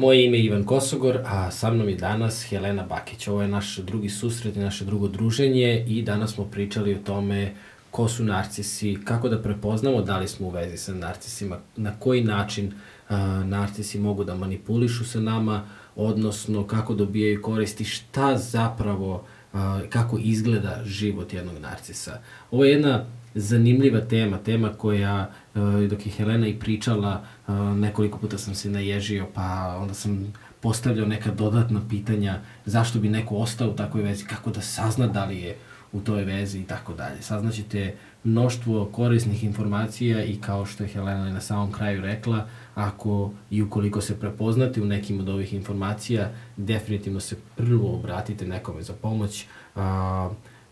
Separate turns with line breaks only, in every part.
Moje ime je Ivan Kosogor, a sa mnom je danas Helena Bakić. Ovo je naš drugi susret i naše drugo druženje i danas smo pričali o tome ko su narcisi, kako da prepoznamo da li smo u vezi sa narcisima, na koji način a, narcisi mogu da manipulišu sa nama, odnosno kako dobijaju koristi, šta zapravo, a, kako izgleda život jednog narcisa. Ovo je jedna zanimljiva tema, tema koja, dok je Helena i pričala, nekoliko puta sam se naježio, pa onda sam postavljao neka dodatna pitanja zašto bi neko ostao u takvoj vezi, kako da sazna da li je u toj vezi i tako dalje. Saznaćete mnoštvo korisnih informacija i kao što je Helena na samom kraju rekla, ako i ukoliko se prepoznate u nekim od ovih informacija, definitivno se prvo obratite nekome za pomoć.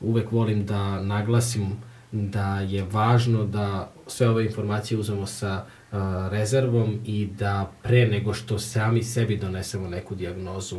Uvek volim da naglasim da je važno da sve ove informacije uzmemo sa uh, rezervom i da pre nego što sami sebi donesemo neku diagnozu,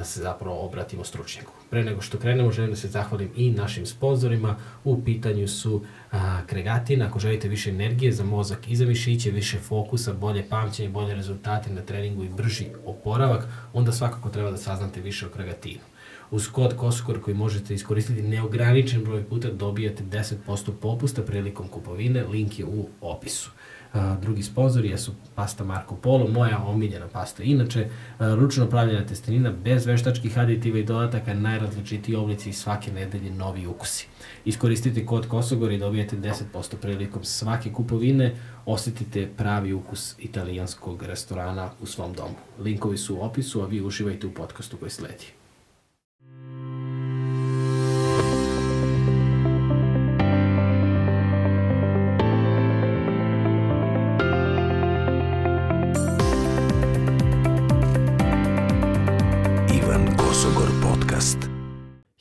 da se zapravo obratimo stručnjaku. Pre nego što krenemo, želim da se zahvalim i našim sponsorima. U pitanju su a, Kregatin, ako želite više energije za mozak i za mišiće, više fokusa, bolje pamćenje, bolje rezultate na treningu i brži oporavak, onda svakako treba da saznate više o Kregatinu. Uz kod Koskor koji možete iskoristiti neograničen broj puta dobijate 10% popusta prilikom kupovine, link je u opisu. A, drugi sponsor jesu pasta Marco Polo, moja omiljena pasta. Inače, ručno pravljena testenina bez veštačkih aditiva i dodataka, najrazličitiji oblici i svake nedelje novi ukusi. Iskoristite kod Kosogor i dobijete 10% prilikom svake kupovine, osetite pravi ukus italijanskog restorana u svom domu. Linkovi su u opisu, a vi uživajte u podcastu koji sledi.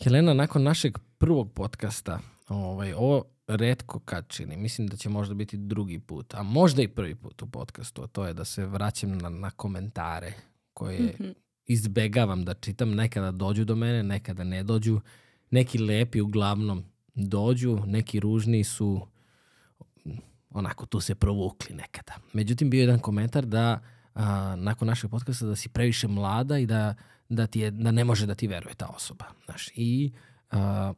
Helena, nakon našeg prvog podcasta, ovaj, ovo redko kad čini, mislim da će možda biti drugi put, a možda i prvi put u podcastu, a to je da se vraćam na, na komentare koje mm -hmm. izbegavam da čitam, nekada dođu do mene, nekada ne dođu, neki lepi uglavnom dođu, neki ružni su onako tu se provukli nekada. Međutim, bio je jedan komentar da a, nakon našeg podcasta da si previše mlada i da da, ti je, da ne može da ti veruje ta osoba. Znaš, I uh,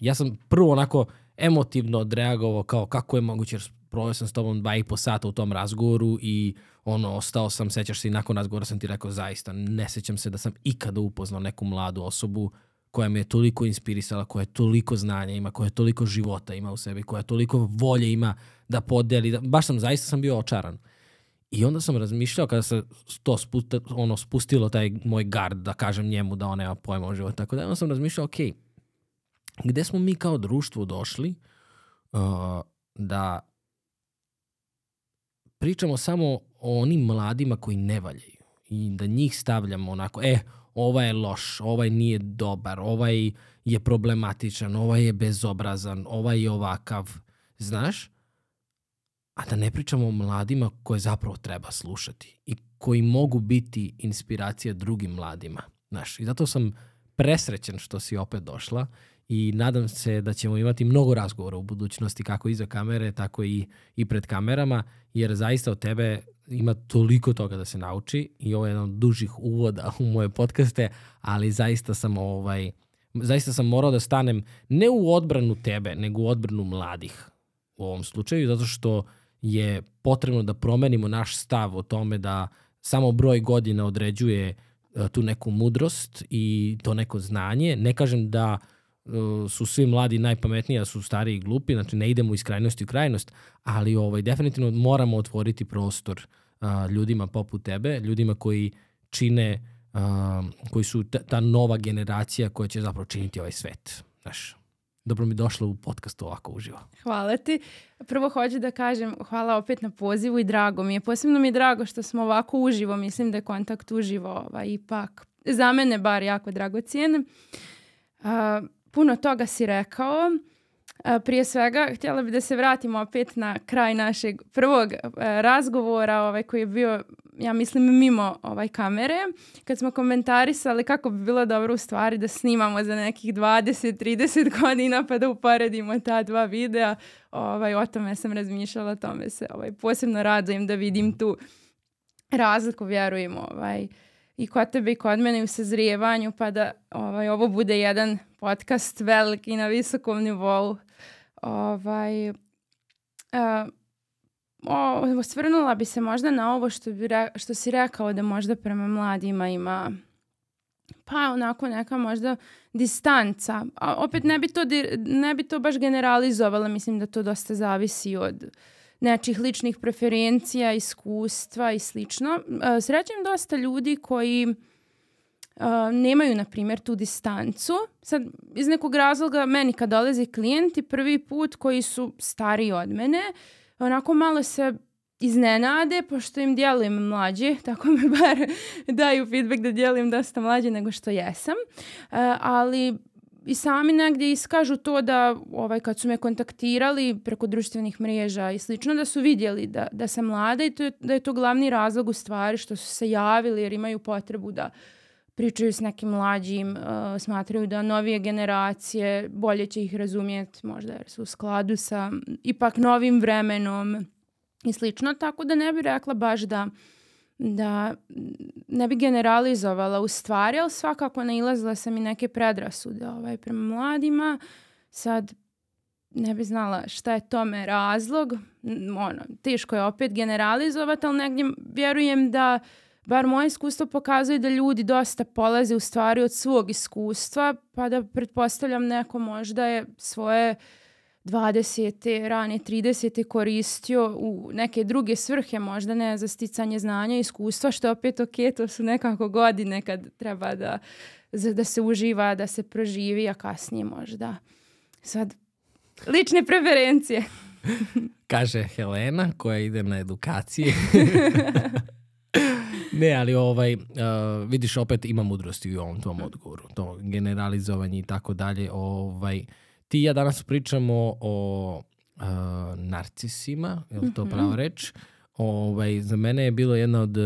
ja sam prvo onako emotivno odreagovao kao kako je moguće, jer provio sam s tobom dva i po sata u tom razgovoru i ono, ostao sam, sećaš se i nakon razgovora sam ti rekao zaista, ne sećam se da sam ikada upoznao neku mladu osobu koja me je toliko inspirisala, koja je toliko znanja ima, koja je toliko života ima u sebi, koja toliko volje ima da podeli. Da, baš sam, zaista sam bio očaran. I onda sam razmišljao kada se to spusta, ono, spustilo taj moj gard da kažem njemu da on nema pojma o životu. Tako da onda sam razmišljao, ok, gde smo mi kao društvo došli uh, da pričamo samo o onim mladima koji ne valjaju i da njih stavljamo onako, e, ovaj je loš, ovaj nije dobar, ovaj je problematičan, ovaj je bezobrazan, ovaj je ovakav, znaš? A da ne pričamo o mladima koje zapravo treba slušati i koji mogu biti inspiracija drugim mladima. Znaš, I zato sam presrećen što si opet došla i nadam se da ćemo imati mnogo razgovora u budućnosti kako iza kamere, tako i, i pred kamerama, jer zaista od tebe ima toliko toga da se nauči i ovo je jedan od dužih uvoda u moje podcaste, ali zaista sam ovaj, zaista sam morao da stanem ne u odbranu tebe, nego u odbranu mladih u ovom slučaju, zato što je potrebno da promenimo naš stav o tome da samo broj godina određuje e, tu neku mudrost i to neko znanje. Ne kažem da e, su svi mladi najpametniji, a su stari i glupi, znači ne idemo iz krajnosti u krajnost, ali ovaj, definitivno moramo otvoriti prostor a, ljudima poput tebe, ljudima koji čine, a, koji su ta nova generacija koja će zapravo činiti ovaj svet. Znaš, dobro mi došla u podcastu ovako uživo.
Hvala ti. Prvo hoću da kažem hvala opet na pozivu i drago mi je. Posebno mi je drago što smo ovako uživo. Mislim da je kontakt uživo ovaj, ipak za mene bar jako dragocijen. Uh, puno toga si rekao. Prije svega, htjela bih da se vratimo opet na kraj našeg prvog uh, razgovora ovaj, koji je bio ja mislim mimo ovaj kamere, kad smo komentarisali kako bi bilo dobro u stvari da snimamo za nekih 20-30 godina pa da uporedimo ta dva videa, ovaj, o tome sam razmišljala, o tome se ovaj, posebno radujem da vidim tu razliku, vjerujem, ovaj, i kod tebe i kod mene u sazrijevanju, pa da ovaj, ovo bude jedan podcast veliki na visokom nivou. Ovaj, uh, o, osvrnula bi se možda na ovo što, bi re, što si rekao da možda prema mladima ima pa onako neka možda distanca. A opet ne bi to, ne bi to baš generalizovala, mislim da to dosta zavisi od nečih ličnih preferencija, iskustva i slično. Srećem dosta ljudi koji uh, nemaju, na primjer, tu distancu. Sad, iz nekog razloga, meni kad dolaze klijenti prvi put koji su stariji od mene, onako malo se iznenade, pošto im djelujem mlađe, tako mi bar daju feedback da djelujem dosta mlađe nego što jesam. Uh, ali i sami negdje iskažu to da ovaj, kad su me kontaktirali preko društvenih mreža i slično, da su vidjeli da, da sam mlada i to je, da je to glavni razlog u stvari što su se javili jer imaju potrebu da pričaju s nekim mlađim, uh, smatraju da novije generacije bolje će ih razumjeti možda jer su u skladu sa ipak novim vremenom i slično, tako da ne bih rekla baš da da ne bi generalizovala u stvari, ali svakako nailazila sam i neke predrasude ovaj, prema mladima. Sad ne bi znala šta je tome razlog. Ono, teško je opet generalizovati, ali negdje vjerujem da bar moje iskustvo pokazuje da ljudi dosta polaze u stvari od svog iskustva, pa da pretpostavljam neko možda je svoje 20. rane 30. koristio u neke druge svrhe, možda ne za sticanje znanja i iskustva, što opet ok, to su nekako godine kad treba da, da se uživa, da se proživi, a kasnije možda. Sad, lične preferencije.
Kaže Helena koja ide na edukacije. ne, ali ovaj, uh, vidiš opet ima mudrosti u ovom tom odgovoru. To generalizovanje i tako dalje. Ovaj, ti i ja danas pričamo o uh, narcisima, je li to mm -hmm. prava reč? Ovaj, za mene je bilo jedna od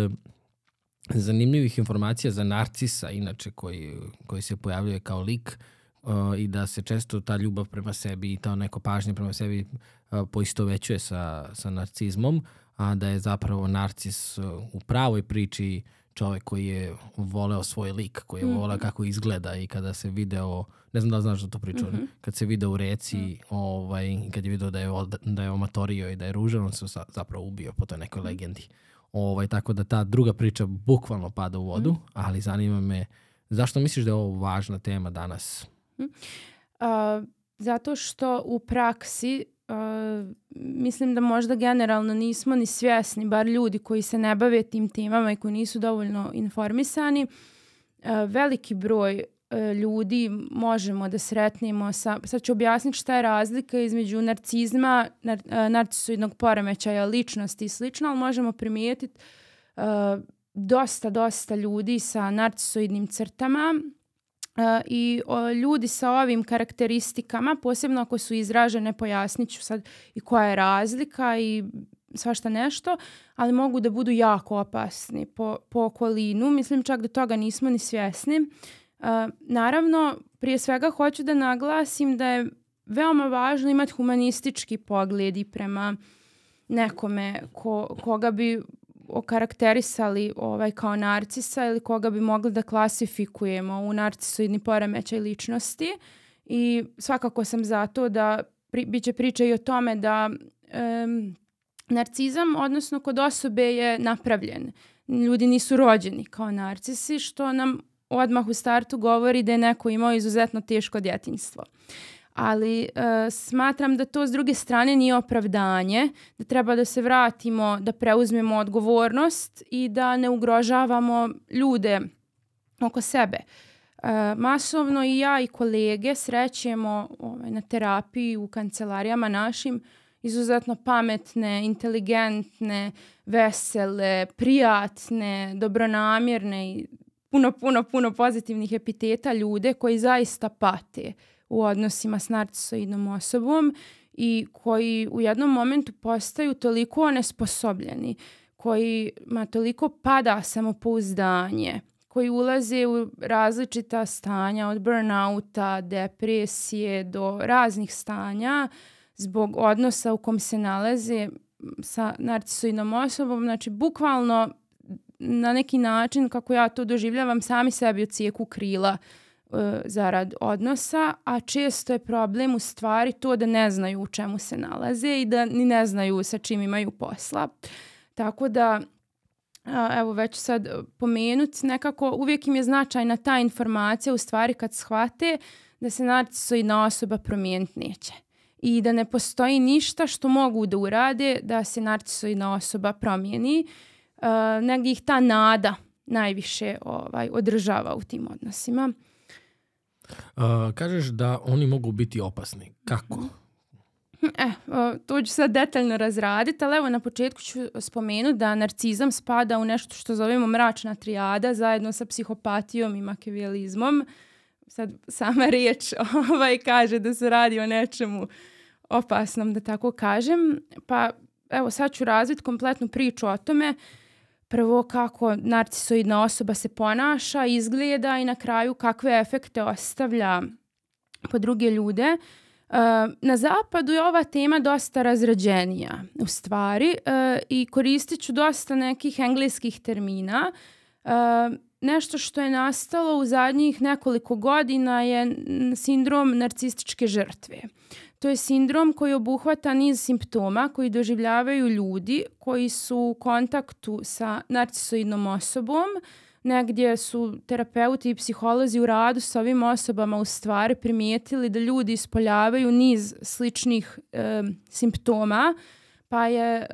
zanimljivih informacija za narcisa, inače koji, koji se pojavljuje kao lik uh, i da se često ta ljubav prema sebi i ta neko pažnje prema sebi uh, poistovećuje sa, sa narcizmom, a da je zapravo narcis uh, u pravoj priči čovek koji je voleo svoj lik, koji je mm -hmm. voleo kako izgleda i kada se video, ne znam da znaš da to pričao, mm -hmm. kad se video u reci, mm -hmm. ovaj, kad je video da je, da je omatorio i da je ružan, on se zapravo ubio po toj nekoj -hmm. legendi. Ovaj, tako da ta druga priča bukvalno pada u vodu, mm -hmm. ali zanima me, zašto misliš da je ovo važna tema danas? Mm
-hmm. zato što u praksi mislim da možda generalno nismo ni svjesni, bar ljudi koji se ne bave tim temama i koji nisu dovoljno informisani, uh, veliki broj uh, ljudi možemo da sretnemo sa, sad ću objasniti šta je razlika između narcizma, nar, uh, narcisoidnog poremećaja ličnosti i slično, ali možemo primijetiti dosta, dosta ljudi sa narcisoidnim crtama Uh, I o, ljudi sa ovim karakteristikama, posebno ako su izražene, pojasnit ću sad i koja je razlika i svašta nešto, ali mogu da budu jako opasni po, po okolinu. Mislim čak da toga nismo ni svjesni. Uh, naravno, prije svega hoću da naglasim da je veoma važno imati humanistički pogled i prema nekome ko, koga bi okarakterisali ovaj kao narcisa ili koga bi mogli da klasifikujemo u narcisoidni poremećaj ličnosti i svakako sam zato da pri, bit će priča i o tome da um, narcizam, odnosno kod osobe je napravljen. Ljudi nisu rođeni kao narcisi, što nam odmah u startu govori da je neko imao izuzetno teško djetinjstvo ali uh, smatram da to s druge strane nije opravdanje, da treba da se vratimo, da preuzmemo odgovornost i da ne ugrožavamo ljude oko sebe. Uh, masovno i ja i kolege srećemo ovaj, na terapiji u kancelarijama našim izuzetno pametne, inteligentne, vesele, prijatne, dobronamjerne i puno, puno, puno pozitivnih epiteta ljude koji zaista pate u odnosima s narcisoidnom osobom i koji u jednom momentu postaju toliko onesposobljeni, koji ma toliko pada samopouzdanje, koji ulaze u različita stanja od burnouta, depresije do raznih stanja zbog odnosa u kom se nalaze sa narcisoidnom osobom. Znači, bukvalno na neki način, kako ja to doživljavam, sami sebi ocijeku krila e, zarad odnosa, a često je problem u stvari to da ne znaju u čemu se nalaze i da ni ne znaju sa čim imaju posla. Tako da evo već sad pomenuti, nekako uvijek im je značajna ta informacija u stvari kad shvate da se narcisoidna osoba promijeniti neće i da ne postoji ništa što mogu da urade da se narcisoidna osoba promijeni. Uh, negdje ih ta nada najviše ovaj, održava u tim odnosima.
Uh, kažeš da oni mogu biti opasni. Kako?
E, to ću sad detaljno razraditi, ali evo na početku ću spomenuti da narcizam spada u nešto što zovemo mračna trijada zajedno sa psihopatijom i makiavijalizmom. Sad sama riječ ovaj, kaže da se radi o nečemu opasnom, da tako kažem. Pa evo sad ću razviti kompletnu priču o tome. Prvo kako narcisoidna osoba se ponaša, izgleda i na kraju kakve efekte ostavlja po druge ljude. Na zapadu je ova tema dosta razrađenija u stvari i koristit ću dosta nekih engleskih termina. Nešto što je nastalo u zadnjih nekoliko godina je sindrom narcističke žrtve. To je sindrom koji obuhvata niz simptoma koji doživljavaju ljudi koji su u kontaktu sa narcisoidnom osobom, negdje su terapeuti i psiholozi u radu sa ovim osobama u stvari primijetili da ljudi ispoljavaju niz sličnih e, simptoma, pa je e,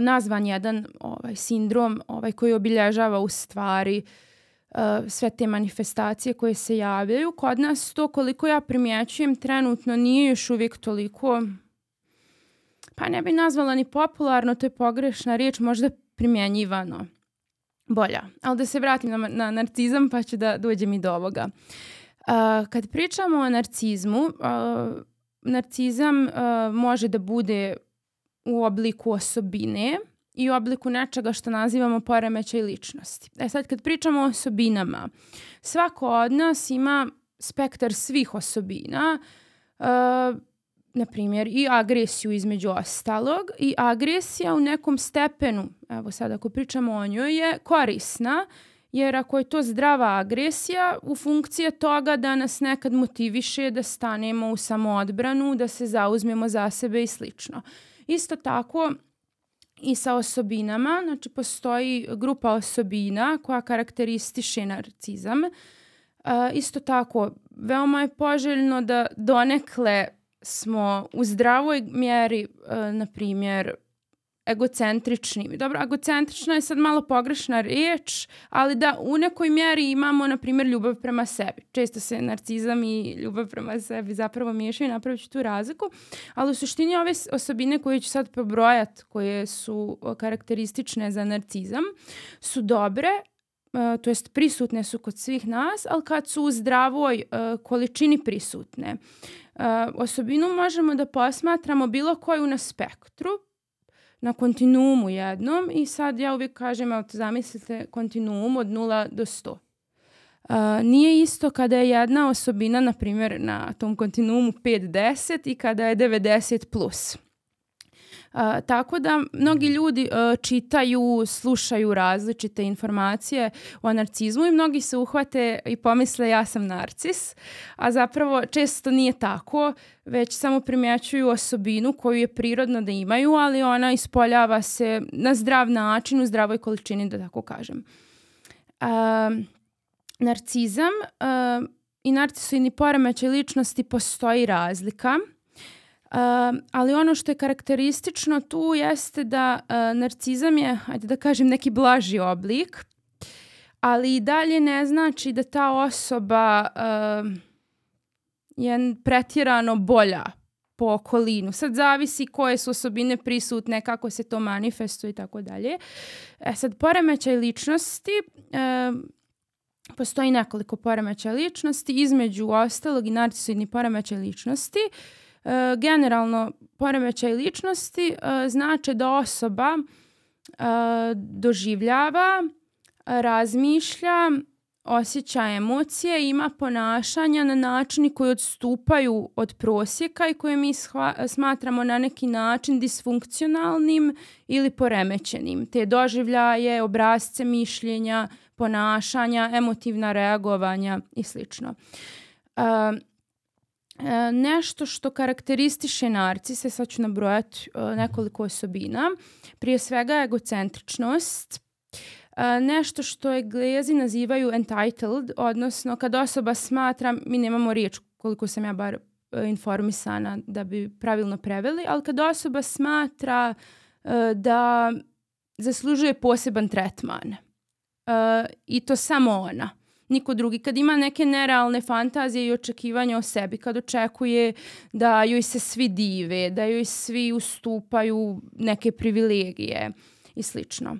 nazvan jedan ovaj sindrom ovaj koji obilježava u stvari sve te manifestacije koje se javljaju. Kod nas to koliko ja primjećujem trenutno nije još uvijek toliko pa ne bi nazvala ni popularno, to je pogrešna riječ, možda primjenjivano bolja. Ali da se vratim na, na narcizam pa ću da dođem i do ovoga. Uh, kad pričamo o narcizmu, uh, narcizam uh, može da bude u obliku osobine i u obliku nečega što nazivamo poremećaj ličnosti. E sad kad pričamo o osobinama, svako od nas ima spektar svih osobina, uh, na primjer i agresiju između ostalog i agresija u nekom stepenu, evo sad ako pričamo o njoj, je korisna jer ako je to zdrava agresija u funkcije toga da nas nekad motiviše da stanemo u samoodbranu, da se zauzmemo za sebe i slično. Isto tako i sa osobinama, znači postoji grupa osobina koja karakteristiše narcizam. Uh, isto tako, veoma je poželjno da donekle smo u zdravoj mjeri, uh, na primjer, egocentrični. Dobro, egocentrična je sad malo pogrešna riječ, ali da u nekoj mjeri imamo, na primjer, ljubav prema sebi. Često se narcizam i ljubav prema sebi zapravo miješaju napravit ću tu razliku, ali u suštini ove osobine koje ću sad pobrojati, koje su karakteristične za narcizam, su dobre, Uh, to jest prisutne su kod svih nas, ali kad su u zdravoj uh, količini prisutne. Uh, osobinu možemo da posmatramo bilo koju na spektru, na kontinuumu jednom i sad ja uvijek kažem, evo zamislite kontinuum od 0 do 100. Uh, nije isto kada je jedna osobina, na primjer, na tom kontinuumu 5-10 i kada je 90+. Plus. Uh, tako da mnogi ljudi uh, čitaju, slušaju različite informacije o narcizmu i mnogi se uhvate i pomisle ja sam narcis, a zapravo često nije tako, već samo primjećuju osobinu koju je prirodno da imaju, ali ona ispoljava se na zdrav način, u zdravoj količini, da tako kažem. Uh, narcizam uh, i narcisoidni poremećaj ličnosti postoji razlika – Uh, ali ono što je karakteristično tu jeste da uh, narcizam je, ajde da kažem, neki blaži oblik, ali i dalje ne znači da ta osoba uh, je pretjerano bolja po okolinu. Sad zavisi koje su osobine prisutne, kako se to manifestuje i tako dalje. E sad, poremećaj ličnosti, uh, postoji nekoliko poremećaja ličnosti, između ostalog i narcisoidni poremećaj ličnosti, uh, generalno poremećaj ličnosti e, znači da osoba e, doživljava, razmišlja, osjeća emocije, ima ponašanja na načini koji odstupaju od prosjeka i koje mi smatramo na neki način disfunkcionalnim ili poremećenim. Te doživljaje, obrazce mišljenja, ponašanja, emotivna reagovanja i slično. Uh, E, nešto što karakteristiše narcise, sad ću nabrojati e, nekoliko osobina. Prije svega egocentričnost, e, nešto što Englezi nazivaju entitled, odnosno kad osoba smatra, mi nemamo riječ koliko sam ja bar e, informisana da bi pravilno preveli, ali kad osoba smatra e, da zaslužuje poseban tretman e, i to samo ona niko drugi. Kad ima neke nerealne fantazije i očekivanja o sebi, kad očekuje da joj se svi dive, da joj svi ustupaju neke privilegije i slično.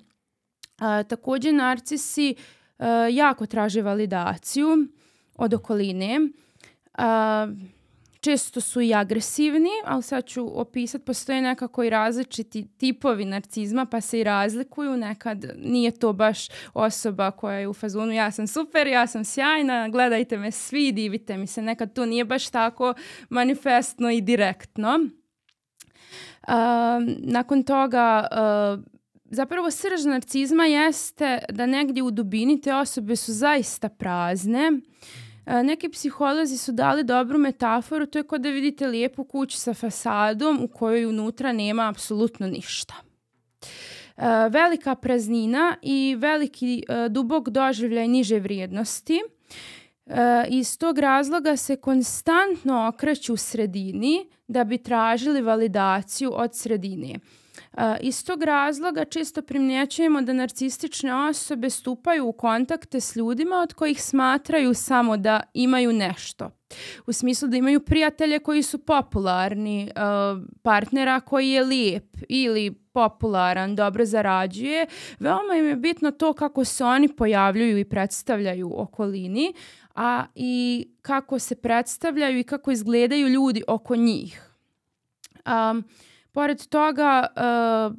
A, takođe, narcisi a, jako traže validaciju od okoline. A, često su i agresivni, ali sad ću opisati, postoje nekako i različiti tipovi narcizma, pa se i razlikuju. Nekad nije to baš osoba koja je u fazonu ja sam super, ja sam sjajna, gledajte me svi, divite mi se. Nekad to nije baš tako manifestno i direktno. Uh, nakon toga uh, zapravo srž narcizma jeste da negdje u dubini te osobe su zaista prazne, Neki psiholozi su dali dobru metaforu, to je kao da vidite lijepu kuću sa fasadom u kojoj unutra nema apsolutno ništa. Velika praznina i veliki dubok doživljaj niže vrijednosti. Iz tog razloga se konstantno okreću u sredini da bi tražili validaciju od sredine. Iz tog razloga često primjećujemo da narcistične osobe stupaju u kontakte s ljudima od kojih smatraju samo da imaju nešto. U smislu da imaju prijatelje koji su popularni, partnera koji je lijep ili popularan, dobro zarađuje. Veoma im je bitno to kako se oni pojavljuju i predstavljaju okolini, a i kako se predstavljaju i kako izgledaju ljudi oko njih. Um, Pored toga, uh,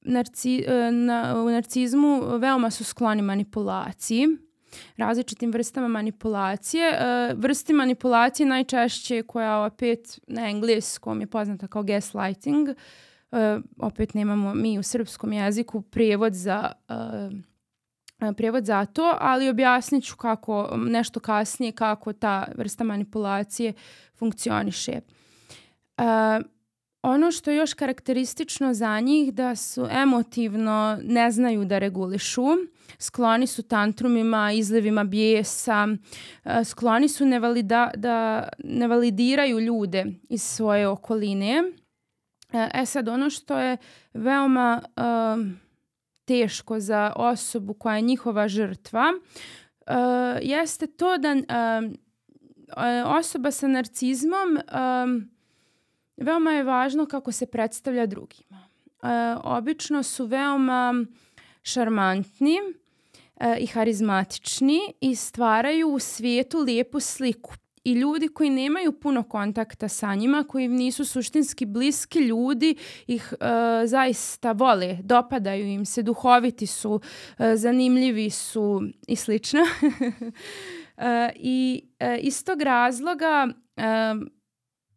narci, uh, na, u narcizmu veoma su skloni manipulaciji, različitim vrstama manipulacije. Uh, vrsti manipulacije najčešće koja opet na engleskom je poznata kao gaslighting. Uh, opet nemamo mi u srpskom jeziku prijevod za uh, prijevod za to, ali objasnit ću kako, nešto kasnije kako ta vrsta manipulacije funkcioniše. Uh, Ono što je još karakteristično za njih da su emotivno ne znaju da regulišu, skloni su tantrumima, izlivima bijesa, e, skloni su nevalida, da ne validiraju ljude iz svoje okoline. E, e sad, ono što je veoma uh, teško za osobu koja je njihova žrtva, uh, jeste to da uh, osoba sa narcizmom Veoma je važno kako se predstavlja drugima. E, obično su veoma šarmantni e, i harizmatični i stvaraju u svijetu lijepu sliku. I ljudi koji nemaju puno kontakta sa njima, koji nisu suštinski bliski ljudi, ih e, zaista vole, dopadaju im se, duhoviti su, e, zanimljivi su i slično. e, I e, iz tog razloga e,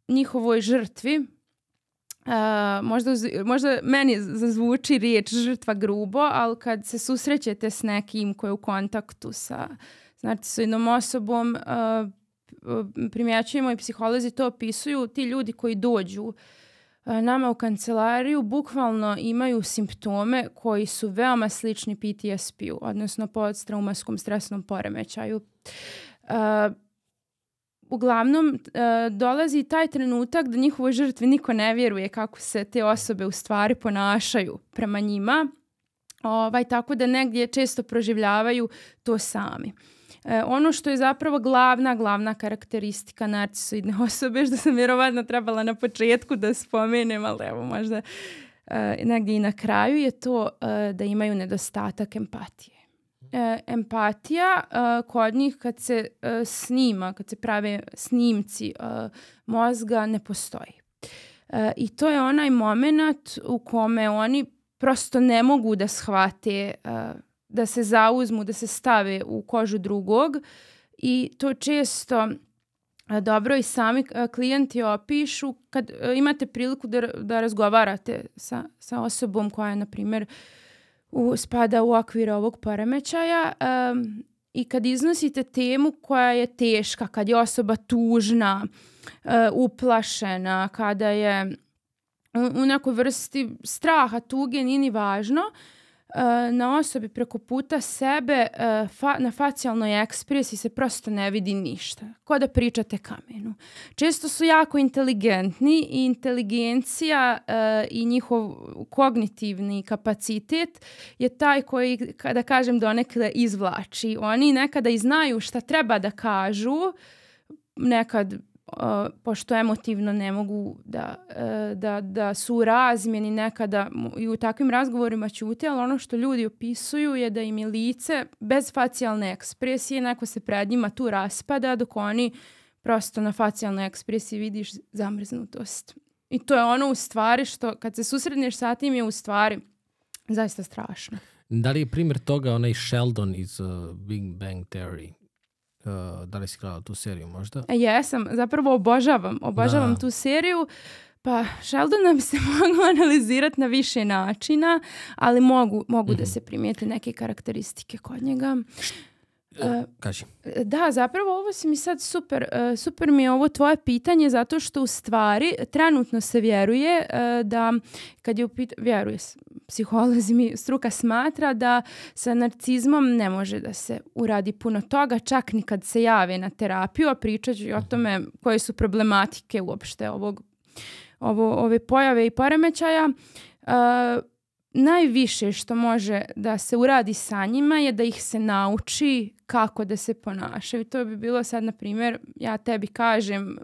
njihovoj žrtvi, uh, možda, možda meni zazvuči riječ žrtva grubo, ali kad se susrećete s nekim koji je u kontaktu sa znači, sa jednom osobom, uh, primjećujemo i psiholozi to opisuju, ti ljudi koji dođu nama u kancelariju bukvalno imaju simptome koji su veoma slični PTSP-u, odnosno posttraumatskom stresnom poremećaju. Uh, uglavnom uh, dolazi taj trenutak da njihovoj žrtvi niko ne vjeruje kako se te osobe u stvari ponašaju prema njima, ovaj, tako da negdje često proživljavaju to sami. E, ono što je zapravo glavna, glavna karakteristika narcisoidne osobe, što sam vjerovatno trebala na početku da spomenem, ali evo možda e, negdje i na kraju, je to e, da imaju nedostatak empatije e, empatija e, kod njih kad se e, snima, kad se prave snimci e, mozga ne postoji. E, I to je onaj moment u kome oni prosto ne mogu da shvate e, da se zauzmu, da se stave u kožu drugog i to često a, dobro i sami a, klijenti opišu kad a, imate priliku da, da razgovarate sa, sa osobom koja je, na primjer, u, spada u okvir ovog poremećaja um, i kad iznosite temu koja je teška, kad je osoba tužna, uh, uplašena, kada je u, u nekoj vrsti straha, tuge, nije ni važno, uh, na osobi preko puta sebe uh, fa, na facijalnoj ekspresiji se prosto ne vidi ništa. Ko da pričate kamenu. Često su jako inteligentni i inteligencija uh, i njihov kognitivni kapacitet je taj koji, kada kažem, donekle izvlači. Oni nekada i znaju šta treba da kažu, nekad Uh, pošto emotivno ne mogu da, uh, da, da su u razmjeni nekada i u takvim razgovorima ćute, ali ono što ljudi opisuju je da im je lice bez facijalne ekspresije, neko se pred njima tu raspada dok oni prosto na facijalnoj ekspresiji vidiš zamrznutost. I to je ono u stvari što kad se susredneš sa tim je u stvari zaista strašno.
Da li je primjer toga onaj Sheldon iz uh, Big Bang Theory? Uh, da li si gledala tu seriju možda?
E, jesam, zapravo obožavam, obožavam
Da.
tu seriju. Pa Sheldona bi se moglo analizirati na više načina, ali mogu, mogu da
Mhm.
se primijete neke karakteristike kod njega. E,
Kaži.
Da, zapravo ovo si mi sad super, e, super mi je ovo tvoje pitanje zato što u stvari trenutno se vjeruje e, da kad je u pit... vjeruje s- psiholozi mi struka smatra da sa narcizmom ne može da se uradi puno toga, čak ni kad se jave na terapiju, a pričat ću i o tome koje su problematike uopšte ovog, ovo, ove pojave i poremećaja. E, najviše što može da se uradi sa njima je da ih se nauči kako da se ponašaju. To bi bilo sad, na primjer, ja tebi kažem,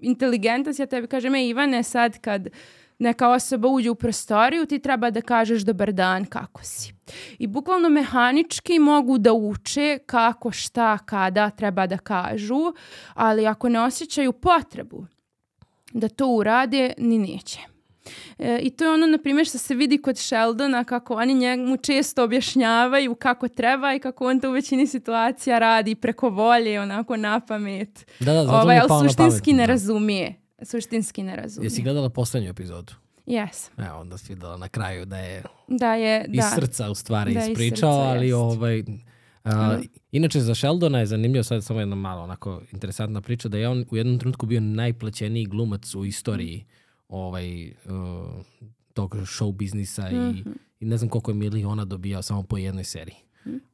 inteligentan si, ja tebi kažem, e Ivane, sad kad neka osoba uđe u prostoriju, ti treba da kažeš dobar dan, kako si. I bukvalno mehanički mogu da uče kako, šta, kada treba da kažu, ali ako ne osjećaju potrebu da to urade, ni neće. E, I to je ono, na primjer, što se vidi kod Sheldona, kako oni njemu često objašnjavaju kako treba i kako on to u većini situacija radi preko volje, onako na pamet.
Da, da, zato mi
Ovaj,
je
ali
palo na
suštinski
pamet,
ne
da.
razumije. Suštinski ne razumije.
Jesi gledala poslednju epizodu?
Yes.
Evo, onda si videla na kraju da je
Da je,
iz
da.
srca u stvari
Da,
ispričao,
srca,
ali
jest.
ovaj... A, inače za Sheldona je zanimljivo sad samo jedna malo onako interesantna priča da je on u jednom trenutku bio najplaćeniji glumac u istoriji ovaj uh, tog show biznisa i, i ne znam koliko je miliona dobijao samo po jednoj seriji.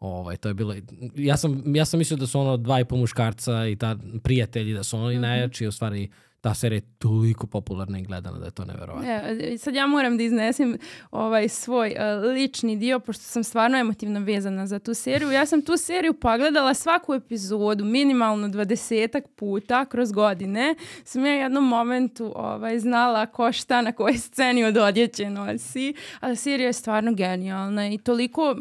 Ovaj, to je bilo, ja sam, ja sam mislio da su ono dva i po muškarca i ta prijatelji da su oni najjači, u stvari ta serija je toliko popularna i gledana da je to neverovatno.
E, sad ja moram da iznesem ovaj svoj e, lični dio, pošto sam stvarno emotivno vezana za tu seriju. Ja sam tu seriju pogledala svaku epizodu, minimalno dvadesetak puta kroz godine. Sam ja u jednom momentu ovaj, znala ko šta na kojoj sceni od odjeće nosi, ali serija je stvarno genijalna i toliko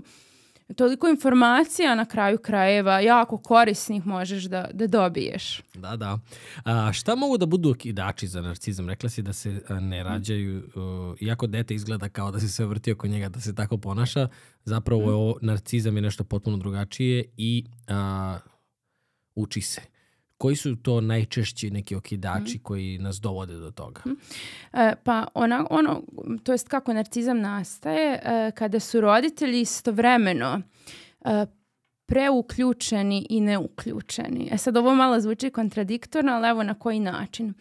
toliko informacija na kraju krajeva, jako korisnih možeš da, da dobiješ.
Da, da. A, šta mogu da budu okidači za narcizam? Rekla si da se ne rađaju, uh, iako dete izgleda kao da se sve vrti oko njega, da se tako ponaša, zapravo je ovo, narcizam je nešto potpuno drugačije i a, uči se. Koji su to najčešći neki okidači koji nas dovode do toga?
E, pa ona, ono, to jest kako narcizam nastaje, e, kada su roditelji istovremeno e, preuključeni i neuključeni. E sad ovo malo zvuči kontradiktorno, ali evo na koji način.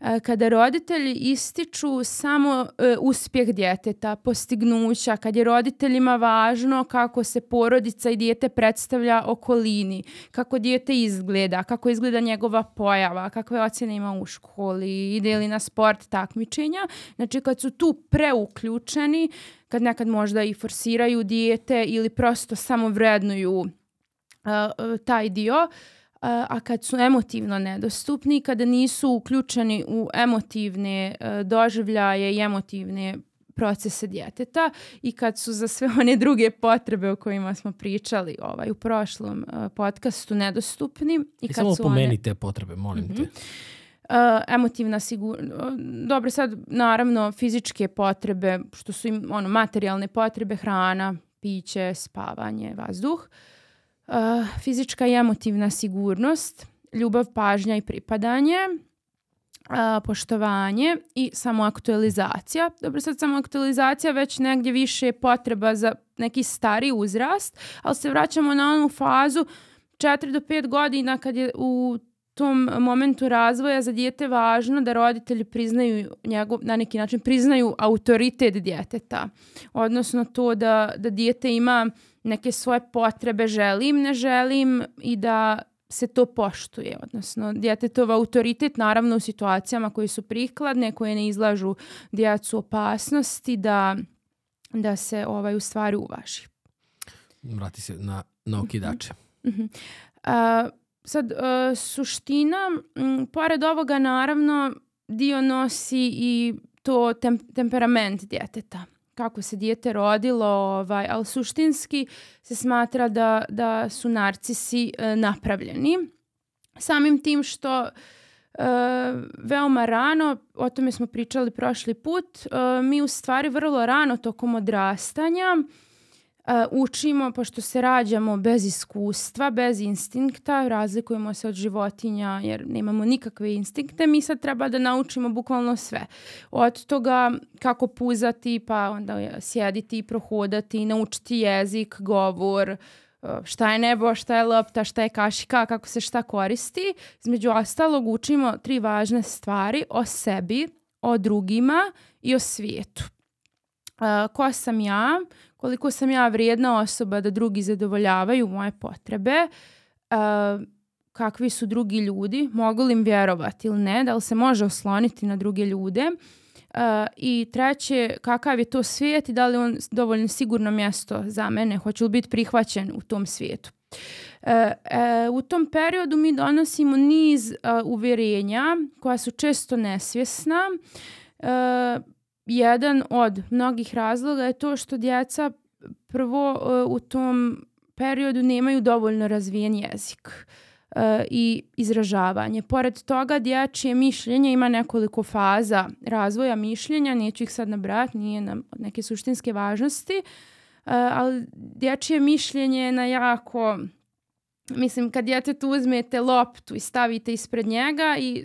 E, kada roditelji ističu samo e, uspjeh djeteta, postignuća, kad je roditeljima važno kako se porodica i dijete predstavlja okolini, kako dijete izgleda, kako izgleda njegova pojava, kakve ocjene ima u školi, ide li na sport takmičenja. Znači kad su tu preuključeni, kad nekad možda i forsiraju dijete ili prosto samo vrednuju taj dio, a, a kad su emotivno nedostupni, kada nisu uključeni u emotivne a, doživljaje i emotivne procese djeteta i kad su za sve one druge potrebe o kojima smo pričali ovaj, u prošlom a, podcastu nedostupni. I,
I
kad
samo
su one-
pomeni te potrebe, molim te.
Uh, emotivna sigurnost. Dobro, sad naravno fizičke potrebe, što su im ono, materijalne potrebe, hrana, piće, spavanje, vazduh, uh, fizička i emotivna sigurnost, ljubav, pažnja i pripadanje, uh, poštovanje i samoaktualizacija. Dobro, sad samoaktualizacija već negdje više je potreba za neki stari uzrast, ali se vraćamo na onu fazu 4 do 5 godina kad je u tom momentu razvoja za dijete važno da roditelji priznaju njegov, na neki način priznaju autoritet djeteta. Odnosno to da, da dijete ima neke svoje potrebe, želim, ne želim i da se to poštuje. Odnosno, djetetov autoritet naravno u situacijama koje su prikladne, koje ne izlažu djecu opasnosti, da, da se ovaj u stvari uvaži.
Vrati se na, na okidače.
Mm -hmm. Uh, sad, uh, suština, m, pored ovoga naravno dio nosi i to tem temperament djeteta kako se dijete rodilo, ovaj, ali suštinski se smatra da, da su narcisi e, napravljeni. Samim tim što e, veoma rano, o tome smo pričali prošli put, e, mi u stvari vrlo rano tokom odrastanja Uh, učimo, pošto se rađamo bez iskustva, bez instinkta, razlikujemo se od životinja jer nemamo nikakve instinkte, mi sad treba da naučimo bukvalno sve. Od toga kako puzati, pa onda sjediti i prohodati, naučiti jezik, govor, šta je nebo, šta je lopta, šta je kašika, kako se šta koristi. Između ostalog učimo tri važne stvari o sebi, o drugima i o svijetu. Uh, ko sam ja, koliko sam ja vrijedna osoba da drugi zadovoljavaju moje potrebe, uh, kakvi su drugi ljudi, mogu li im vjerovati ili ne, da li se može osloniti na druge ljude. Uh, I treće, kakav je to svijet i da li on dovoljno sigurno mjesto za mene, hoće li biti prihvaćen u tom svijetu. E, e, u tom periodu mi donosimo niz e, uvjerenja koja su često nesvjesna. Jedan od mnogih razloga je to što djeca prvo uh, u tom periodu nemaju dovoljno razvijen jezik uh, i izražavanje. Pored toga, dječje mišljenje ima nekoliko faza razvoja mišljenja, neću ih sad nabrati, nije nam neke suštinske važnosti, uh, ali dječje mišljenje je na jako Mislim, kad djetetu uzmete loptu i stavite ispred njega i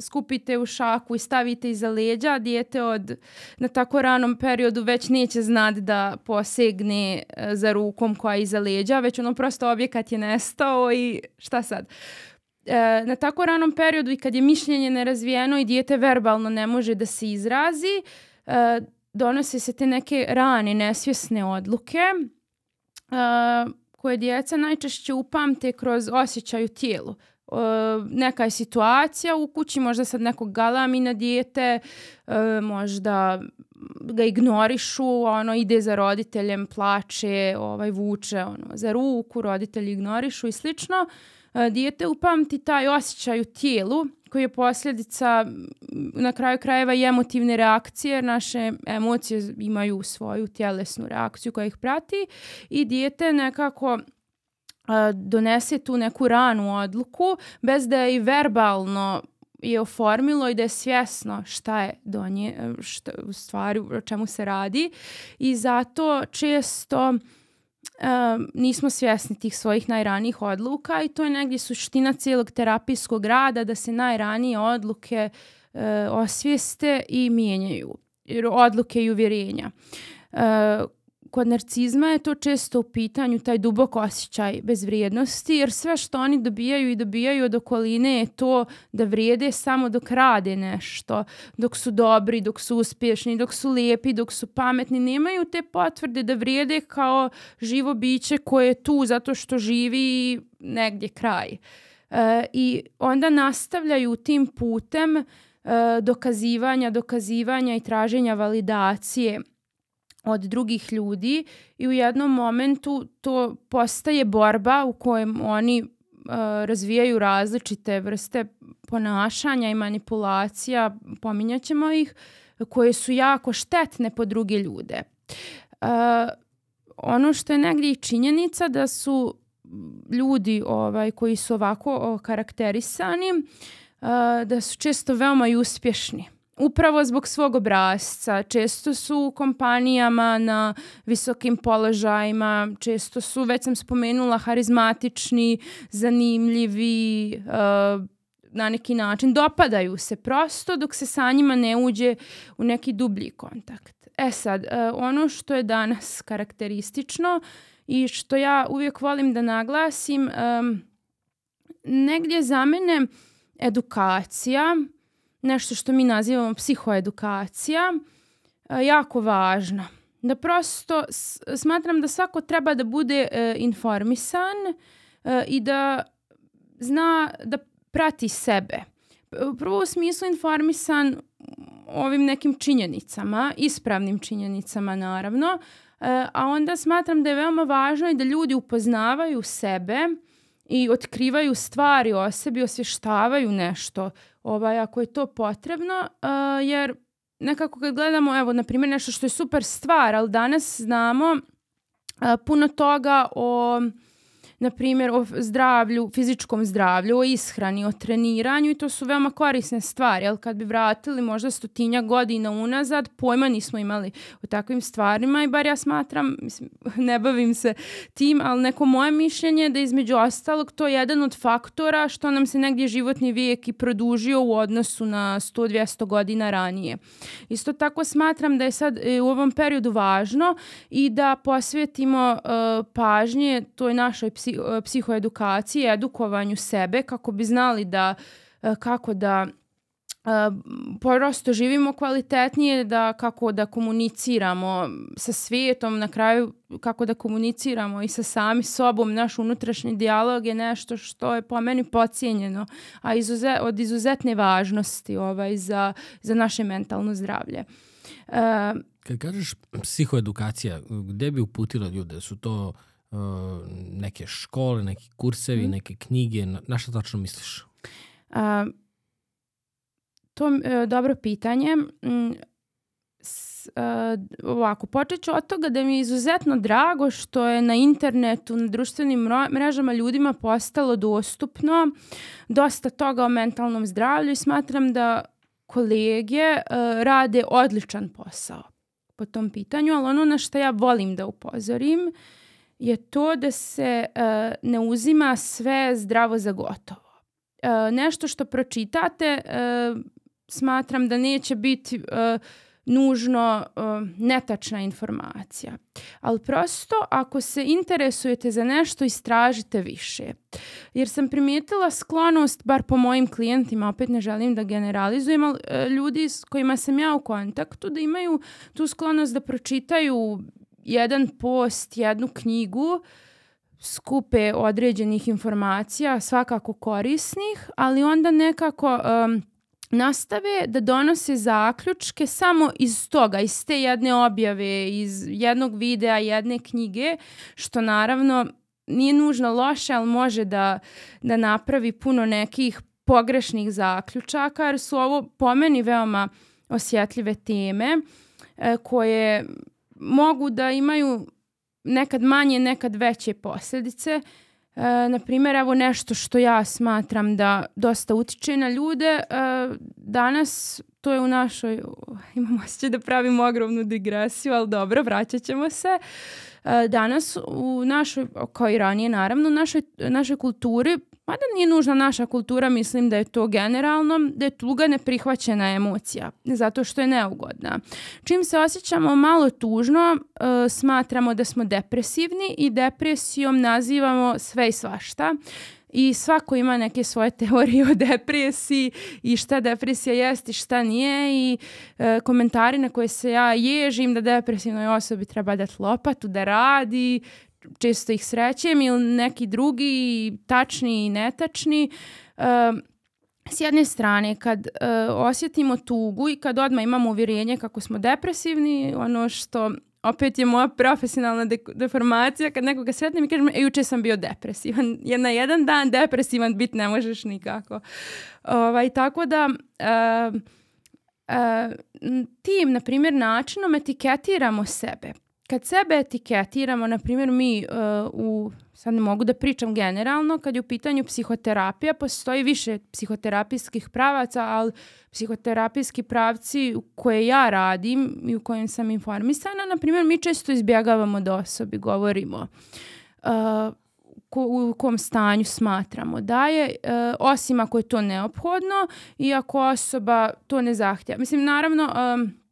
skupite u šaku i stavite iza leđa, dijete od, na tako ranom periodu već neće znati da posegne e, za rukom koja je iza leđa, već ono prosto objekat je nestao i šta sad? E, na tako ranom periodu i kad je mišljenje nerazvijeno i dijete verbalno ne može da se izrazi, e, donose se te neke rane, nesvjesne odluke, e, koje djeca najčešće upamte kroz osjećaj u tijelu. E, neka je situacija u kući, možda sad nekog galami na dijete, e, možda ga ignorišu, ono ide za roditeljem, plače, ovaj vuče ono za ruku, roditelji ignorišu i slično. E, dijete upamti taj osjećaj u tijelu koji je posljedica na kraju krajeva i emotivne reakcije. Naše emocije imaju svoju tjelesnu reakciju koja ih prati i dijete nekako donese tu neku ranu odluku bez da je i verbalno je oformilo i da je svjesno šta je donje, šta, u stvari o čemu se radi i zato često nismo svjesni tih svojih najranijih odluka i to je negdje suština cijelog terapijskog rada da se najranije odluke uh, osvijeste i mijenjaju odluke i uvjerenja. Uh, kod narcizma je to često u pitanju taj dubok osjećaj bezvrijednosti, jer sve što oni dobijaju i dobijaju od okoline je to da vrijede samo dok rade nešto, dok su dobri, dok su uspješni, dok su lijepi, dok su pametni. Nemaju te potvrde da vrijede kao živo biće koje je tu zato što živi negdje kraj. E, I onda nastavljaju tim putem e, dokazivanja, dokazivanja i traženja validacije od drugih ljudi i u jednom momentu to postaje borba u kojem oni uh, razvijaju različite vrste ponašanja i manipulacija, pominjat ćemo ih, koje su jako štetne po druge ljude. Uh, ono što je negdje i činjenica da su ljudi ovaj koji su ovako karakterisani uh, da su često veoma i uspješni upravo zbog svog obrazca. Često su u kompanijama na visokim položajima, često su, već sam spomenula, harizmatični, zanimljivi, uh, na neki način dopadaju se prosto dok se sa njima ne uđe u neki dublji kontakt. E sad, uh, ono što je danas karakteristično i što ja uvijek volim da naglasim, um, negdje za mene edukacija nešto što mi nazivamo psihoedukacija, e, jako važna. Da prosto smatram da svako treba da bude e, informisan e, i da zna da prati sebe. Prvo u smislu informisan ovim nekim činjenicama, ispravnim činjenicama naravno, a onda smatram da je veoma važno i da ljudi upoznavaju sebe i otkrivaju stvari o sebi, osvještavaju nešto ovaj, ako je to potrebno, uh, jer nekako kad gledamo, evo, na primjer, nešto što je super stvar, ali danas znamo uh, puno toga o na primjer o zdravlju, fizičkom zdravlju, o ishrani, o treniranju i to su veoma korisne stvari, ali kad bi vratili možda stotinja godina unazad, pojma nismo imali o takvim stvarima i bar ja smatram, mislim, ne bavim se tim, ali neko moje mišljenje je da između ostalog to je jedan od faktora što nam se negdje životni vijek i produžio u odnosu na 100-200 godina ranije. Isto tako smatram da je sad e, u ovom periodu važno i da posvetimo uh, pažnje toj našoj psi, e, psihoedukaciji, edukovanju sebe kako bi znali da e, kako da Uh, prosto živimo kvalitetnije, da kako da komuniciramo sa svijetom, na kraju kako da komuniciramo i sa sami sobom. Naš unutrašnji dijalog je nešto što je po meni pocijenjeno, a izuze, od izuzetne važnosti ovaj, za, za naše mentalno zdravlje.
Uh, Kad kažeš psihoedukacija, gde bi uputila ljude? Su to uh, neke škole, neki kursevi, mm. neke knjige, na, šta tačno misliš? A,
to je dobro pitanje. Mm, s, uh, ovako, počet ću od toga da mi je izuzetno drago što je na internetu, na društvenim mrežama ljudima postalo dostupno dosta toga o mentalnom zdravlju i smatram da kolege uh, rade odličan posao po tom pitanju, ali ono na što ja volim da upozorim je to da se uh, ne uzima sve zdravo za gotovo. Uh, nešto što pročitate uh, smatram da neće biti nužno netačna informacija. Ali prosto ako se interesujete za nešto istražite više. Jer sam primijetila sklonost, bar po mojim klijentima, opet ne želim da generalizujem, ali ljudi s kojima sam ja u kontaktu da imaju tu sklonost da pročitaju jedan post, jednu knjigu, skupe određenih informacija, svakako korisnih, ali onda nekako um, nastave da donose zaključke samo iz toga, iz te jedne objave, iz jednog videa, jedne knjige, što naravno nije nužno loše, ali može da, da napravi puno nekih pogrešnih zaključaka, jer su ovo po meni veoma osjetljive teme e, koje mogu da imaju nekad manje, nekad veće posljedice. E, na primjer, evo nešto što ja smatram da dosta utiče na ljude. E, danas, to je u našoj, imamo osjećaj da pravimo ogromnu digresiju, ali dobro, vraćat ćemo se. E, danas u našoj, kao i ranije naravno, u našoj, našoj kulturi Mada nije nužna naša kultura, mislim da je to generalno, da je tuga neprihvaćena emocija, zato što je neugodna. Čim se osjećamo malo tužno, uh, smatramo da smo depresivni i depresijom nazivamo sve i svašta i svako ima neke svoje teorije o depresiji i šta depresija jest i šta nije i e, komentari na koje se ja ježim da depresivnoj osobi treba dati lopatu da radi, često ih srećem ili neki drugi tačni i netačni. Uh, s jedne strane, kad uh, osjetimo tugu i kad odmah imamo uvjerenje kako smo depresivni, ono što opet je moja profesionalna de deformacija, kad nekoga sretnem i kažem, e, juče sam bio depresivan. Jer na jedan dan depresivan bit ne možeš nikako. Ovaj, tako da... Uh, uh, tim, na primjer, načinom etiketiramo sebe kad sebe etiketiramo, na primjer mi uh, u, sad ne mogu da pričam generalno, kad je u pitanju psihoterapija, postoji više psihoterapijskih pravaca, ali psihoterapijski pravci koje ja radim i u kojim sam informisana, na primjer mi često izbjegavamo da osobi govorimo uh, ko, u kom stanju smatramo da je, uh, osim ako je to neophodno i ako osoba to ne zahtjeva. Mislim, naravno, um,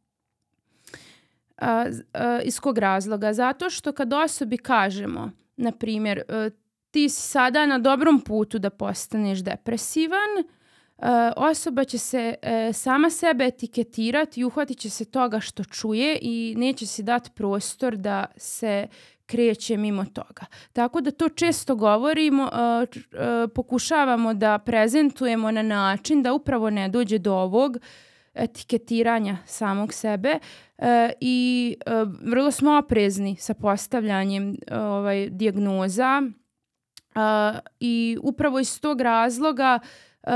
a, a, iz kog razloga? Zato što kad osobi kažemo, na primjer, a, ti si sada na dobrom putu da postaneš depresivan, osoba će se e, sama sebe etiketirati i uhvatit će se toga što čuje i neće si dati prostor da se kreće mimo toga. Tako da to često govorimo, pokušavamo da prezentujemo na način da upravo ne dođe do ovog etiketiranja samog sebe e, i e, vrlo smo oprezni sa postavljanjem ovaj, dijagnoza e, i upravo iz tog razloga e,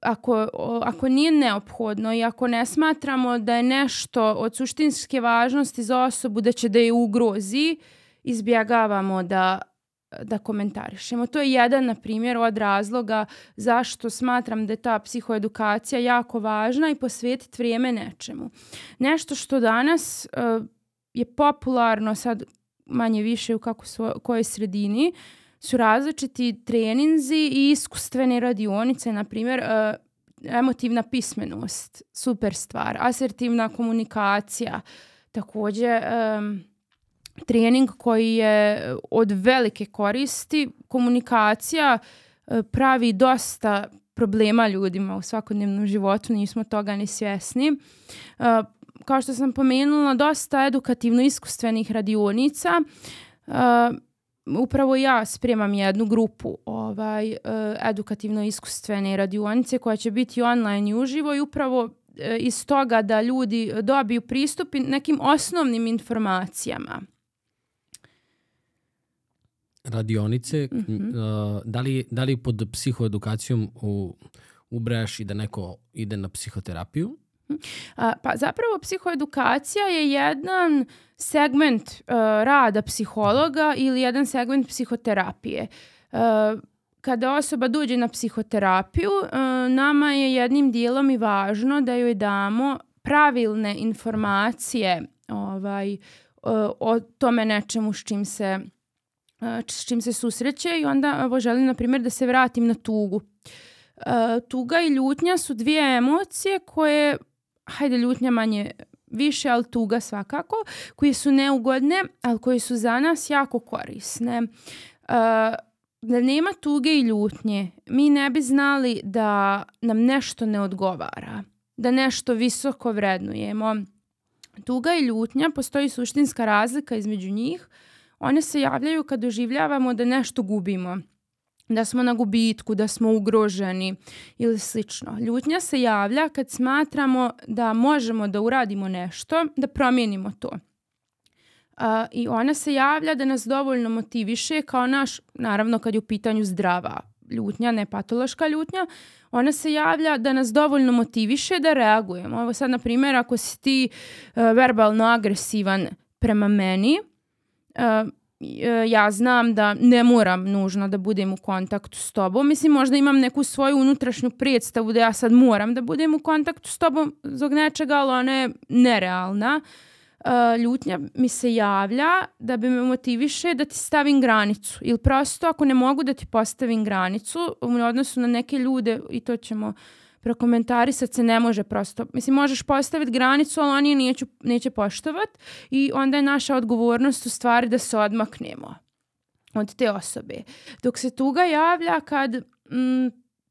ako, ako nije neophodno i ako ne smatramo da je nešto od suštinske važnosti za osobu da će da je ugrozi, izbjegavamo da da komentarišemo. To je jedan, na primjer, od razloga zašto smatram da je ta psihoedukacija jako važna i posvetiti vrijeme nečemu. Nešto što danas uh, je popularno sad manje više u kako su, kojoj sredini su različiti treninzi i iskustvene radionice, na primjer, uh, emotivna pismenost, super stvar, asertivna komunikacija, također um, trening koji je od velike koristi. Komunikacija e, pravi dosta problema ljudima u svakodnevnom životu, nismo toga ni svjesni. E, kao što sam pomenula, dosta edukativno-iskustvenih radionica. E, upravo ja spremam jednu grupu ovaj, edukativno-iskustvene radionice koja će biti online i uživo i upravo iz toga da ljudi dobiju pristup nekim osnovnim informacijama
radionice, mm -hmm. da, li, da li pod psihoedukacijom u, ubrajaš i da neko ide na psihoterapiju?
A, pa zapravo psihoedukacija je jedan segment uh, rada psihologa ili jedan segment psihoterapije. Uh, kada osoba dođe na psihoterapiju, uh, nama je jednim dijelom i važno da joj damo pravilne informacije ovaj, o tome nečemu s čim se s čim se susreće i onda evo, želim na primjer da se vratim na tugu. E, tuga i ljutnja su dvije emocije koje, hajde ljutnja manje više, ali tuga svakako, koje su neugodne, ali koje su za nas jako korisne. E, da nema tuge i ljutnje, mi ne bi znali da nam nešto ne odgovara, da nešto visoko vrednujemo. Tuga i ljutnja, postoji suštinska razlika između njih, one se javljaju kad doživljavamo da nešto gubimo da smo na gubitku, da smo ugroženi ili slično. Ljutnja se javlja kad smatramo da možemo da uradimo nešto, da promijenimo to. Uh, I ona se javlja da nas dovoljno motiviše kao naš, naravno kad je u pitanju zdrava ljutnja, ne patološka ljutnja, ona se javlja da nas dovoljno motiviše da reagujemo. Evo sad, na primjer, ako si ti uh, verbalno agresivan prema meni, uh, ja znam da ne moram nužno da budem u kontaktu s tobom. Mislim, možda imam neku svoju unutrašnju predstavu da ja sad moram da budem u kontaktu s tobom zbog nečega, ali ona je nerealna. Ljutnja mi se javlja da bi me motiviše da ti stavim granicu. Ili prosto ako ne mogu da ti postavim granicu u odnosu na neke ljude i to ćemo uh, prokomentarisati se ne može prosto. Mislim, možeš postaviti granicu, ali oni neću, neće poštovat i onda je naša odgovornost u stvari da se odmaknemo od te osobe. Dok se tuga javlja kad mm,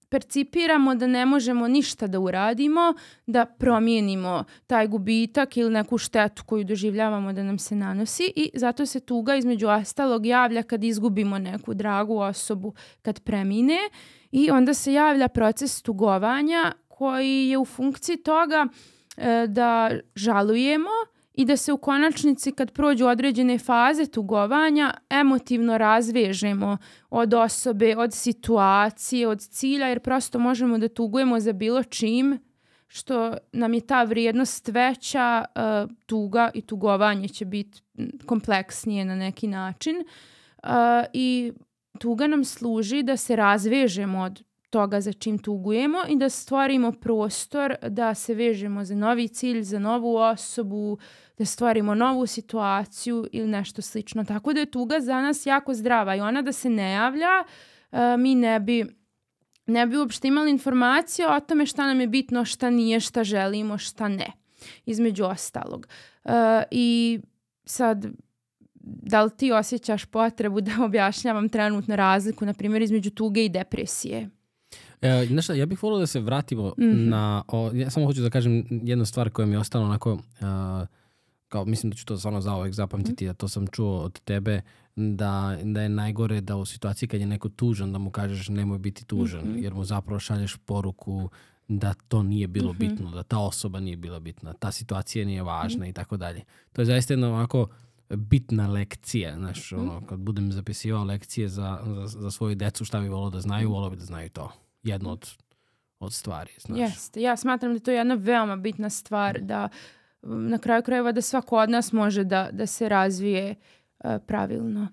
percipiramo da ne možemo ništa da uradimo, da promijenimo taj gubitak ili neku štetu koju doživljavamo da nam se nanosi i zato se tuga između ostalog javlja kad izgubimo neku dragu osobu kad premine i onda se javlja proces tugovanja koji je u funkciji toga e, da žalujemo i da se u konačnici kad prođu određene faze tugovanja emotivno razvežemo od osobe, od situacije, od cilja jer prosto možemo da tugujemo za bilo čim što nam je ta vrijednost veća, uh, tuga i tugovanje će biti kompleksnije na neki način. Uh, I tuga nam služi da se razvežemo od toga za čim tugujemo i da stvorimo prostor da se vežemo za novi cilj, za novu osobu, da stvorimo novu situaciju ili nešto slično. Tako da je tuga za nas jako zdrava i ona da se ne javlja, uh, mi ne bi ne bi uopšte imali informacije o tome šta nam je bitno, šta nije, šta želimo, šta ne, između ostalog. Uh, I sad, da li ti osjećaš potrebu da objašnjavam trenutno razliku, na primjer, između tuge i depresije?
E, znaš šta, ja bih volio da se vratimo mm -hmm. na, o, ja samo hoću da kažem jednu stvar koja mi je ostala onako, uh, kao mislim da ću to stvarno zaovek zapamtiti, mm -hmm. a to sam čuo od tebe, da, da je najgore da u situaciji kad je neko tužan da mu kažeš nemoj biti tužan, mm -hmm. jer mu zapravo šalješ poruku da to nije bilo mm -hmm. bitno, da ta osoba nije bila bitna, ta situacija nije važna mm -hmm. i tako dalje. To je zaista jedna ovako bitna lekcija, znaš, -hmm. ono, kad budem zapisivao lekcije za, za, za svoju decu šta bi volio da znaju, volio bi da znaju to. Jedno od, od stvari, znaš.
Jeste, ja smatram da je to jedna veoma bitna stvar, da na kraju krajeva da svako od nas može da, da se razvije uh, pravilno.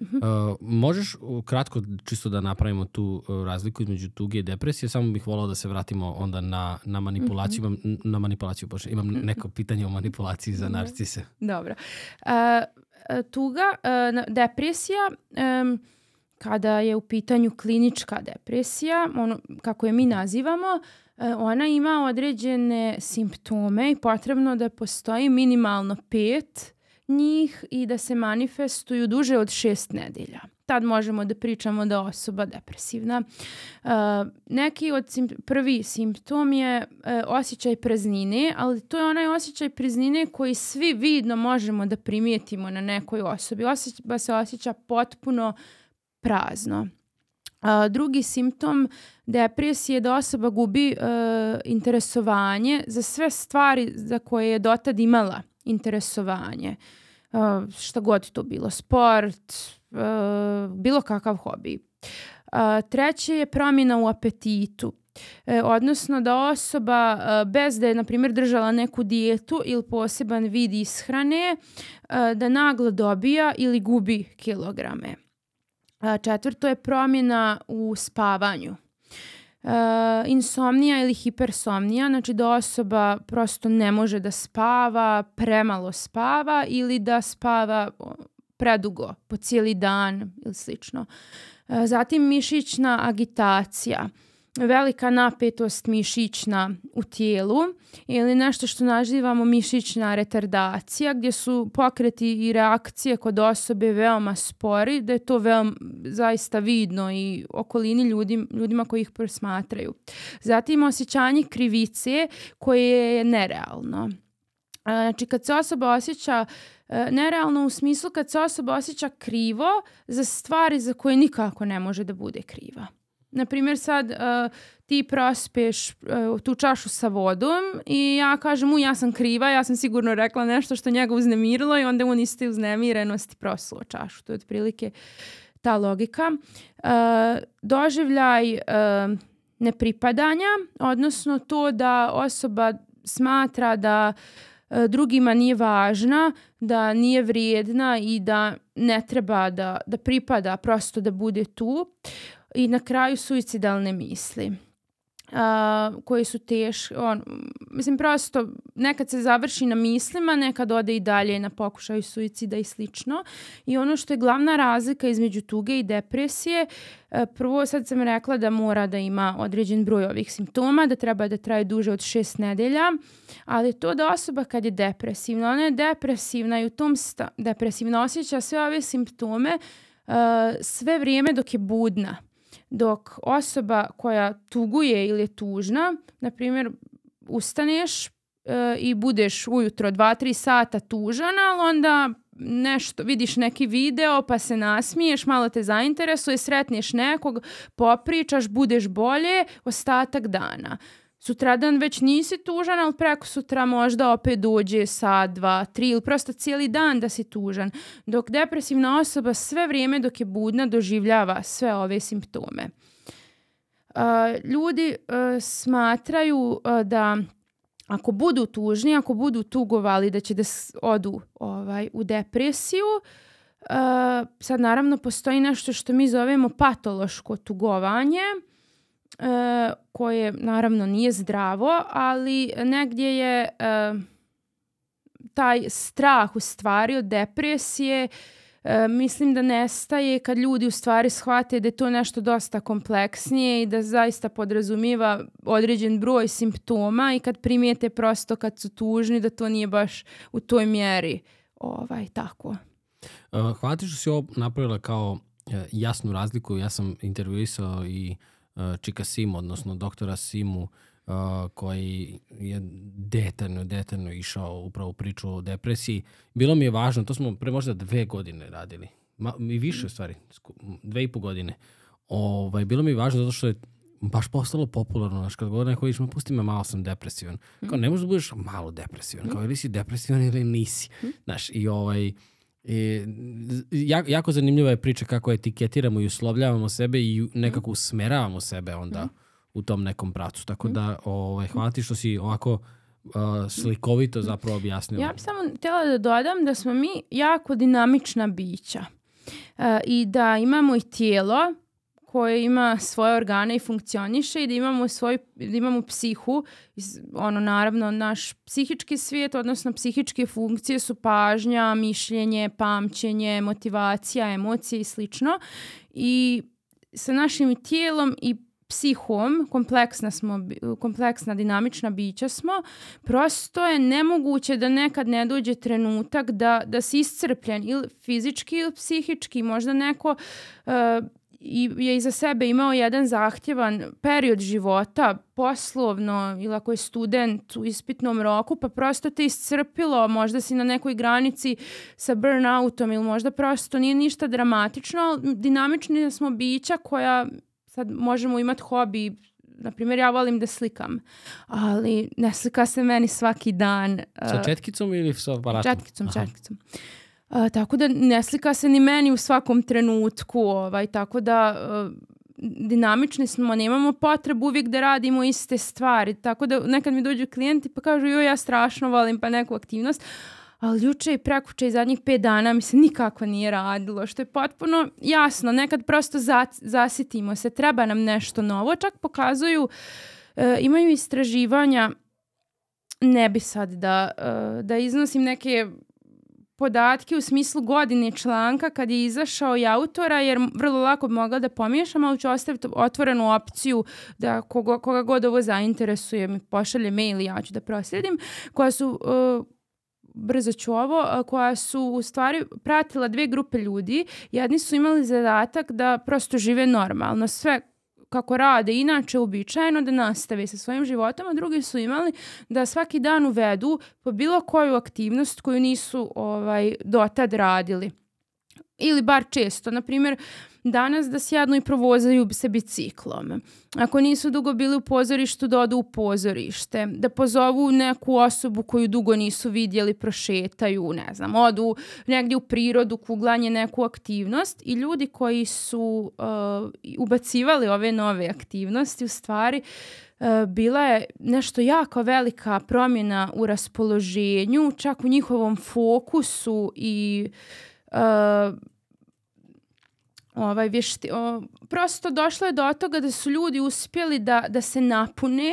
Uh, možeš kratko čisto da napravimo tu uh, razliku između tuge i depresije, samo bih volao da se vratimo onda na, na manipulaciju. Mm -hmm. Na manipulaciju, pošto imam mhm. neko pitanje o manipulaciji za narcise.
Dobro. Uh, tuga, uh, depresija, um, kada je u pitanju klinička depresija, ono, kako je mi nazivamo, ona ima određene simptome i potrebno da postoji minimalno pet njih i da se manifestuju duže od šest nedelja. Tad možemo da pričamo da osoba depresivna. Uh, neki od sim prvi simptom je uh, osjećaj praznine, ali to je onaj osjećaj praznine koji svi vidno možemo da primijetimo na nekoj osobi. Osoba se osjeća potpuno prazno. Uh, drugi simptom depresije je da osoba gubi uh, interesovanje za sve stvari za koje je dotad imala interesovanje. Uh, šta god to bilo, sport, uh, bilo kakav hobi. Treće je promjena u apetitu. E, odnosno da osoba uh, bez da je, na primjer, držala neku dijetu ili poseban vid ishrane, uh, da naglo dobija ili gubi kilograme. Četvrto je promjena u spavanju uh, insomnija ili hipersomnija, znači da osoba prosto ne može da spava, premalo spava ili da spava predugo, po cijeli dan ili slično. Uh, zatim mišićna agitacija velika napetost mišićna u tijelu ili nešto što nazivamo mišićna retardacija gdje su pokreti i reakcije kod osobe veoma spori, da je to veoma zaista vidno i okolini ljudi, ljudima koji ih prosmatraju. Zatim osjećanje krivice koje je nerealno. Znači kad se osoba osjeća e, nerealno u smislu kad se osoba osjeća krivo za stvari za koje nikako ne može da bude kriva. Na primjer sad uh, ti prospeš uh, tu čašu sa vodom i ja kažem mu ja sam kriva, ja sam sigurno rekla nešto što njega uznemirilo i onda on iste uznemirenosti prosilo čašu. To je otprilike ta logika. Uh, doživljaj uh, nepripadanja, odnosno to da osoba smatra da drugima nije važna, da nije vrijedna i da ne treba da, da pripada, prosto da bude tu i na kraju suicidalne misli. Uh, koje su teške, on, mislim prosto nekad se završi na mislima, nekad ode i dalje na pokušaju suicida i slično i ono što je glavna razlika između tuge i depresije, uh, prvo sad sam rekla da mora da ima određen broj ovih simptoma, da treba da traje duže od šest nedelja, ali to da osoba kad je depresivna, ona je depresivna i u tom sta, depresivna osjeća sve ove simptome uh, sve vrijeme dok je budna Dok osoba koja tuguje ili je tužna, na primjer, ustaneš e, i budeš ujutro 2-3 sata tužan, ali onda nešto, vidiš neki video pa se nasmiješ, malo te zainteresuje, sretneš nekog, popričaš, budeš bolje ostatak dana. Sutradan već nisi tužan, ali preko sutra možda opet dođe sa dva, tri ili prosto cijeli dan da si tužan. Dok depresivna osoba sve vrijeme dok je budna doživljava sve ove simptome. ljudi smatraju da ako budu tužni, ako budu tugovali da će da odu ovaj, u depresiju, uh, sad naravno postoji nešto što mi zovemo patološko tugovanje, uh, koje naravno nije zdravo, ali negdje je uh, taj strah u stvari od depresije E, mislim da nestaje kad ljudi u stvari shvate da je to nešto dosta kompleksnije i da zaista podrazumiva određen broj simptoma i kad primijete prosto kad su tužni da to nije baš u toj mjeri ovaj, tako.
Hvala ti što si ovo napravila kao uh, jasnu razliku. Ja sam intervjuisao i uh, Čika Simu, odnosno doktora Simu, uh, koji je detaljno, detaljno išao upravo u priču o depresiji. Bilo mi je važno, to smo pre možda dve godine radili, Ma, i više u stvari, dve i po godine. Ovaj, bilo mi je važno zato što je baš postalo popularno, znaš, kad govore neko vidiš, pusti me, malo sam depresivan. Kao, ne možeš da budeš malo depresivan, kao ili si depresivan ili nisi. Znaš, i ovaj, I, jako zanimljiva je priča kako etiketiramo i uslovljavamo sebe i nekako usmeravamo sebe onda mm u tom nekom pracu. Tako da, ovaj, hvala ti što si ovako uh, slikovito zapravo objasnila.
Ja bih samo htjela da dodam da smo mi jako dinamična bića uh, i da imamo i tijelo koje ima svoje organe i funkcioniše i da imamo svoj da imamo psihu. Ono naravno naš psihički svijet odnosno psihičke funkcije su pažnja, mišljenje, pamćenje, motivacija, emocije i slično. I sa našim tijelom i psihom, kompleksna smo, kompleksna dinamična bića smo, prosto je nemoguće da nekad ne dođe trenutak da, da si iscrpljen ili fizički ili psihički, možda neko uh, i je iza sebe imao jedan zahtjevan period života, poslovno ili ako je student u ispitnom roku, pa prosto te iscrpilo, možda si na nekoj granici sa burnoutom ili možda prosto nije ništa dramatično, ali dinamični smo bića koja sad možemo imati hobi, na primjer ja volim da slikam, ali ne slika se meni svaki dan.
Sa četkicom ili sa aparatom?
Četkicom, Aha. četkicom. Uh, tako da ne slika se ni meni u svakom trenutku, ovaj, tako da uh, dinamični smo, nemamo potrebu uvijek da radimo iste stvari, tako da nekad mi dođu klijenti pa kažu joj ja strašno volim pa neku aktivnost, ali juče i prekuče i zadnjih pet dana mi se nikako nije radilo, što je potpuno jasno. Nekad prosto za, zasitimo se, treba nam nešto novo. Čak pokazuju, e, imaju istraživanja, ne bi sad da, e, da iznosim neke podatke u smislu godine članka kad je izašao i autora, jer vrlo lako bi mogla da pomiješam, ali ću ostaviti otvorenu opciju da koga, koga god ovo zainteresuje mi pošalje mail i ja ću da proslijedim, koja su uh, brzo ću ovo, koja su u stvari pratila dve grupe ljudi. Jedni su imali zadatak da prosto žive normalno, sve kako rade inače uobičajeno da nastave sa svojim životom, a drugi su imali da svaki dan uvedu po bilo koju aktivnost koju nisu ovaj dotad radili. Ili bar često. Na primjer, danas da sjednu i provozaju se biciklom. Ako nisu dugo bili u pozorištu, da odu u pozorište. Da pozovu neku osobu koju dugo nisu vidjeli, prošetaju, ne znam, odu negdje u prirodu, kuglanje neku aktivnost. I ljudi koji su uh, ubacivali ove nove aktivnosti, u stvari, Uh, bila je nešto jako velika promjena u raspoloženju, čak u njihovom fokusu i uh, ovaj, vješti, o, prosto došlo je do toga da su ljudi uspjeli da, da se napune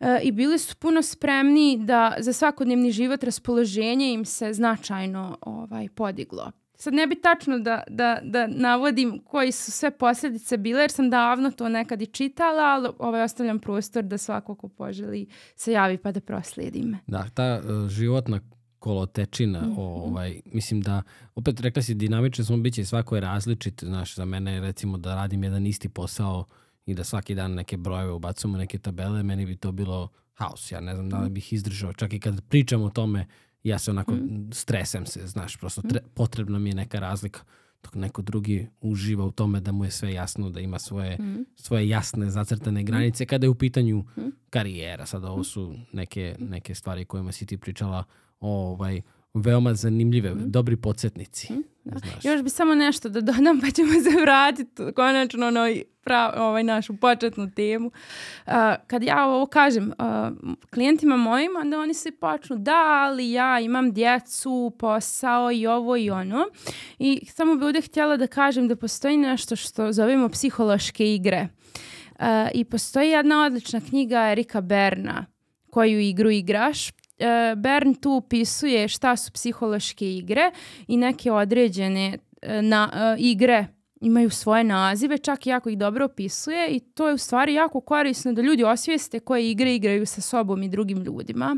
e, i bili su puno spremni da za svakodnevni život raspoloženje im se značajno ovaj, podiglo. Sad ne bi tačno da, da, da navodim koji su sve posljedice bile, jer sam davno to nekad i čitala, ali ovaj, ostavljam prostor da svako ko poželi se javi pa da proslijedim.
Da, ta uh, životna kolotečina, mm -hmm. ovaj, mislim da, opet rekla si dinamično smo biće, svako je različit, znaš, za mene recimo da radim jedan isti posao i da svaki dan neke brojeve ubacujemo, neke tabele, meni bi to bilo haos, ja ne znam da li bih izdržao, čak i kad pričam o tome, ja se onako mm. stresem se, znaš, prosto tre, potrebna mi je neka razlika dok neko drugi uživa u tome da mu je sve jasno, da ima svoje, mm. svoje jasne zacrtane granice kada je u pitanju mm. karijera. Sad ovo su neke, neke stvari kojima si ti pričala ovaj, veoma zanimljive, mm. dobri podsjetnici. Mm.
Da. Znaš. Još bi samo nešto da dodam pa ćemo se vratiti konačno na prav, ovaj našu početnu temu. Uh, kad ja ovo kažem uh, klijentima mojima, onda oni se počnu da, ali ja imam djecu, posao i ovo i ono. I samo bi ovdje htjela da kažem da postoji nešto što zovemo psihološke igre. Uh, I postoji jedna odlična knjiga Erika Berna koju igru igraš Bern tu upisuje šta su psihološke igre i neke određene e, na, e, igre imaju svoje nazive, čak i jako ih dobro opisuje i to je u stvari jako korisno da ljudi osvijeste koje igre igraju sa sobom i drugim ljudima.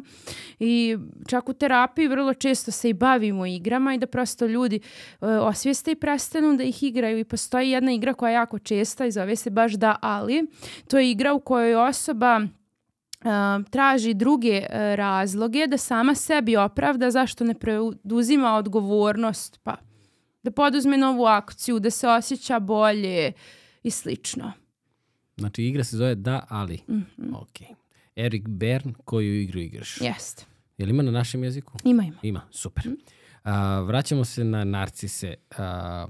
I čak u terapiji vrlo često se i bavimo igrama i da prosto ljudi uh, osvijeste i prestanu da ih igraju i postoji jedna igra koja je jako česta i zove se baš da ali. To je igra u kojoj osoba traži druge e, razloge da sama sebi opravda zašto ne preuzima odgovornost, pa da poduzme novu akciju, da se osjeća bolje i slično.
Znači igra se zove Da, ali. Mm -hmm. Ok. Erik Bern, koju igru igraš?
Jeste.
Je li ima na našem jeziku?
Ima, ima.
Ima, super. Mm. A, vraćamo se na narcise. A,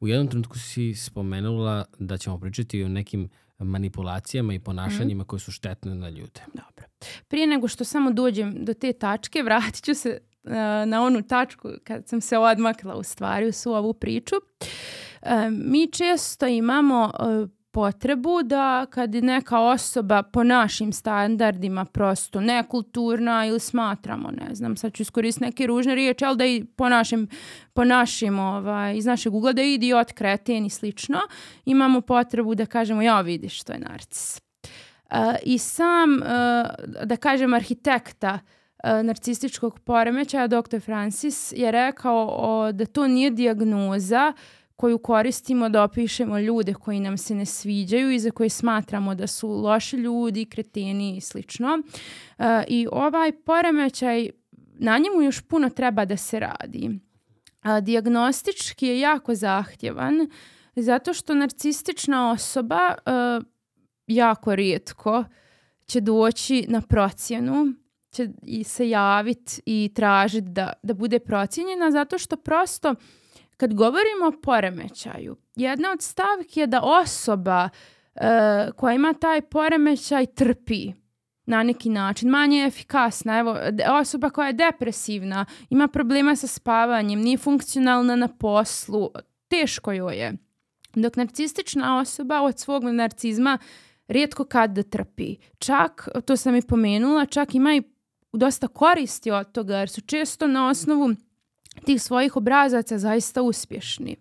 u jednom trenutku si spomenula da ćemo pričati o nekim manipulacijama i ponašanjima mm. koje su štetne na ljude.
Dobro. Prije nego što samo dođem do te tačke, vratit ću se uh, na onu tačku kad sam se odmakla u stvari u svu ovu priču. Uh, mi često imamo uh, potrebu da kad je neka osoba po našim standardima prosto nekulturna ili smatramo, ne znam, sad ću iskoristiti neke ružne riječi, ali da i po našim, po našim ovaj, iz našeg ugleda idiot, kreten i slično, imamo potrebu da kažemo ja vidiš što je narcis. Uh, I sam, uh, da kažem, arhitekta uh, narcističkog poremećaja, dr. Francis, je rekao o, da to nije dijagnoza koju koristimo da opišemo ljude koji nam se ne sviđaju i za koje smatramo da su loši ljudi, kreteni i slično. Uh, I ovaj poremećaj, na njemu još puno treba da se radi. A, diagnostički je jako zahtjevan zato što narcistična osoba uh, jako rijetko će doći na procjenu će i se javiti i tražiti da, da bude procijenjena zato što prosto kad govorimo o poremećaju, jedna od stavki je da osoba uh, koja ima taj poremećaj trpi na neki način, manje je efikasna. Evo, osoba koja je depresivna, ima problema sa spavanjem, nije funkcionalna na poslu, teško joj je. Dok narcistična osoba od svog narcizma rijetko kad da trpi. Čak, to sam i pomenula, čak ima i dosta koristi od toga, jer su često na osnovu tih svojih obrazaca zaista uspješni.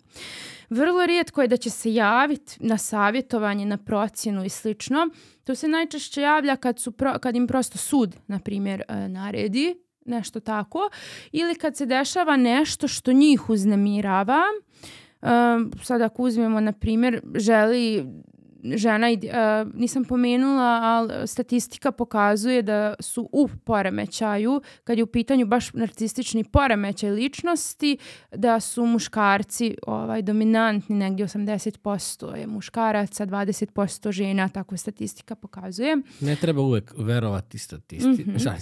Vrlo rijetko je da će se javiti na savjetovanje, na procjenu i slično. To se najčešće javlja kad, su pro, kad im prosto sud, na primjer, e, naredi nešto tako ili kad se dešava nešto što njih uznemirava. Uh, sad ako uzmemo, na primjer, želi žena, uh, nisam pomenula, ali statistika pokazuje da su u poremećaju, kad je u pitanju baš narcistični poremećaj ličnosti, da su muškarci ovaj, dominantni, negdje 80% je muškaraca, 20% žena, tako statistika pokazuje.
Ne treba uvek verovati statistici. Mm -hmm.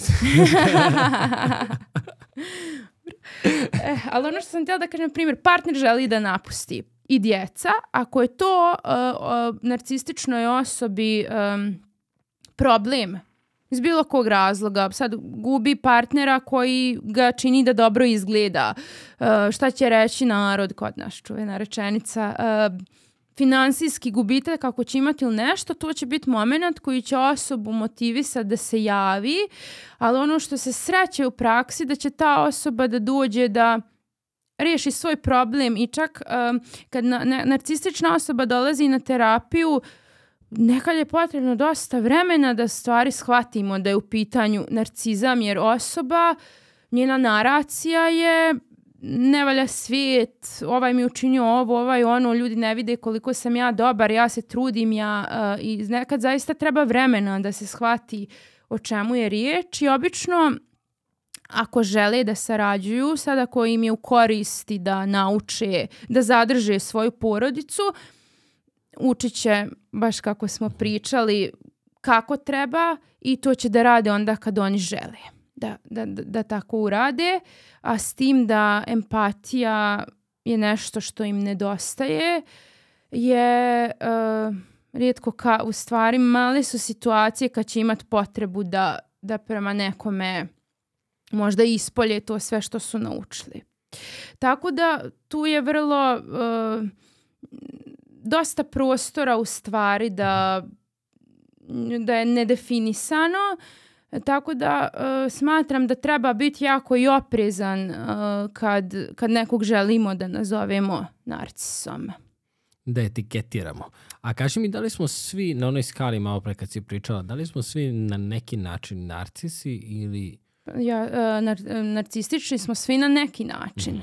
eh, ali ono što sam htjela da kažem, na primjer, partner želi da napusti i djeca, ako je to uh, uh, narcističnoj osobi um, problem iz bilo kog razloga, sad gubi partnera koji ga čini da dobro izgleda, uh, šta će reći narod kod nas, čuvena rečenica, uh, finansijski gubitak ako će imati ili nešto, to će biti moment koji će osobu motivisati da se javi, ali ono što se sreće u praksi da će ta osoba da dođe da riješi svoj problem i čak um, kad na, na, narcistična osoba dolazi na terapiju, nekad je potrebno dosta vremena da stvari shvatimo da je u pitanju narcizam, jer osoba, njena naracija je ne valja svijet, ovaj mi učinio ovo, ovaj ono, ljudi ne vide koliko sam ja dobar, ja se trudim, ja uh, i nekad zaista treba vremena da se shvati o čemu je riječ i obično ako žele da sarađuju, sad ako im je u koristi da nauče, da zadrže svoju porodicu, učit će, baš kako smo pričali, kako treba i to će da rade onda kad oni žele. da, da, da tako urade, a s tim da empatija je nešto što im nedostaje, je uh, rijetko ka, u stvari male su situacije kad će imat potrebu da, da prema nekome možda ispolje to sve što su naučili. Tako da tu je vrlo uh, dosta prostora u stvari da, da je nedefinisano, tako da uh, smatram da treba biti jako i oprezan uh, kad, kad nekog želimo da nazovemo narcisom.
Da etiketiramo. A kaži mi, da li smo svi, na onoj skali malo pre kad si pričala, da li smo svi na neki način narcisi ili...
Ja, uh, nar narcistični smo svi na neki način.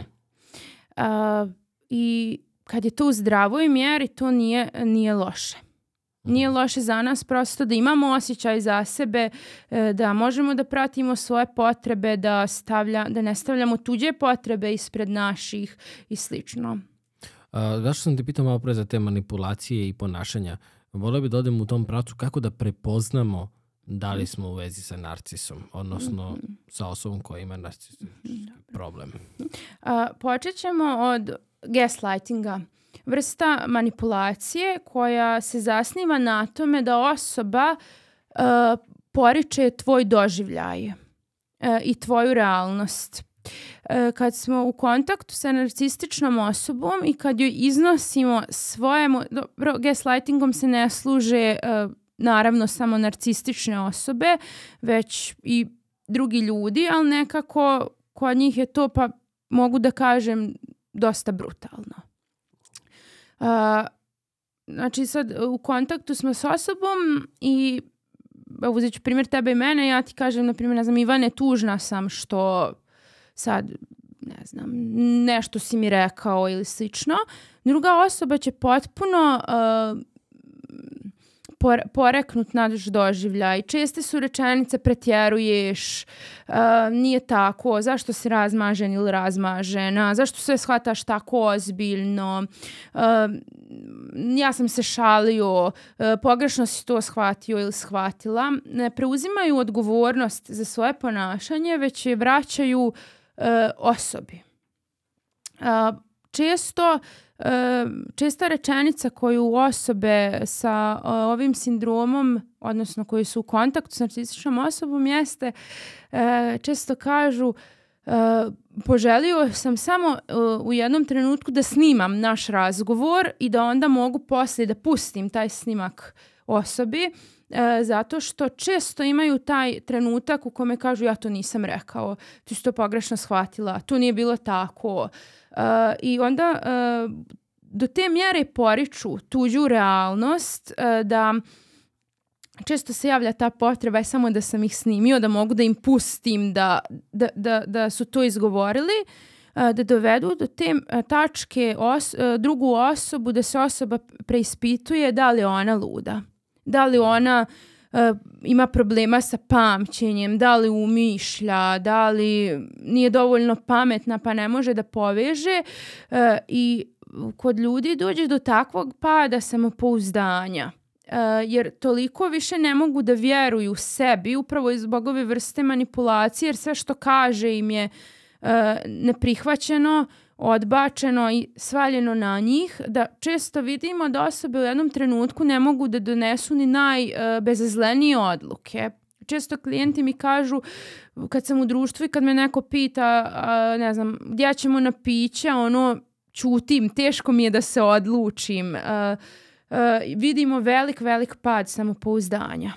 Uh, I kad je to u zdravoj mjeri, to nije, nije loše. Nije mhm. loše za nas prosto da imamo osjećaj za sebe, e, da možemo da pratimo svoje potrebe, da, stavlja, da ne stavljamo tuđe potrebe ispred naših i slično.
A, zašto sam te pitao malo pre za te manipulacije i ponašanja? Volio bi da odem u tom pracu kako da prepoznamo da li smo u vezi sa narcisom, odnosno mhm. sa osobom koja ima narcistički problem.
A, počet ćemo od gaslightinga vrsta manipulacije koja se zasniva na tome da osoba uh, poriče tvoj doživljaj uh, i tvoju realnost. Uh, kad smo u kontaktu sa narcističnom osobom i kad joj iznosimo svoje... Dobro, gaslightingom se ne služe uh, naravno samo narcistične osobe, već i drugi ljudi, ali nekako kod njih je to, pa mogu da kažem, dosta brutalno. Uh, znači sad u kontaktu smo s osobom i uzet ću primjer tebe i mene, ja ti kažem, na primjer, ne znam, Ivane, tužna sam što sad, ne znam, nešto si mi rekao ili slično. Druga osoba će potpuno uh, poreknut naš doživljaj. Česte su rečenice pretjeruješ, uh, nije tako, zašto si razmažen ili razmažena, zašto se shvataš tako ozbiljno, uh, ja sam se šalio, uh, pogrešno si to shvatio ili shvatila. Ne preuzimaju odgovornost za svoje ponašanje, već je vraćaju osobi. Često česta rečenica koju osobe sa ovim sindromom, odnosno koji su u kontaktu s narcističnom osobom, jeste e, često kažu Uh, poželio sam samo u jednom trenutku da snimam naš razgovor i da onda mogu poslije da pustim taj snimak osobi uh, zato što često imaju taj trenutak u kome kažu ja to nisam rekao, ti si to pogrešno shvatila, to nije bilo tako. I onda uh, do te mjere poriču tuđu realnost uh, da često se javlja ta potreba je samo da sam ih snimio, da mogu da im pustim da, da, da, da su to izgovorili, uh, da dovedu do te tačke os, drugu osobu, da se osoba preispituje da li ona luda, da li ona uh, ima problema sa pamćenjem, da li umišlja, da li nije dovoljno pametna pa ne može da poveže uh, i kod ljudi dođe do takvog pada samopouzdanja. Uh, jer toliko više ne mogu da vjeruju sebi upravo iz bogove vrste manipulacije jer sve što kaže im je neprihvaćeno, odbačeno i svaljeno na njih, da često vidimo da osobe u jednom trenutku ne mogu da donesu ni najbezazlenije uh, odluke. Često klijenti mi kažu kad sam u društvu i kad me neko pita, ne znam, gdje ćemo na piće, ono, čutim, teško mi je da se odlučim. Uh, uh, vidimo velik, velik pad samopouzdanja.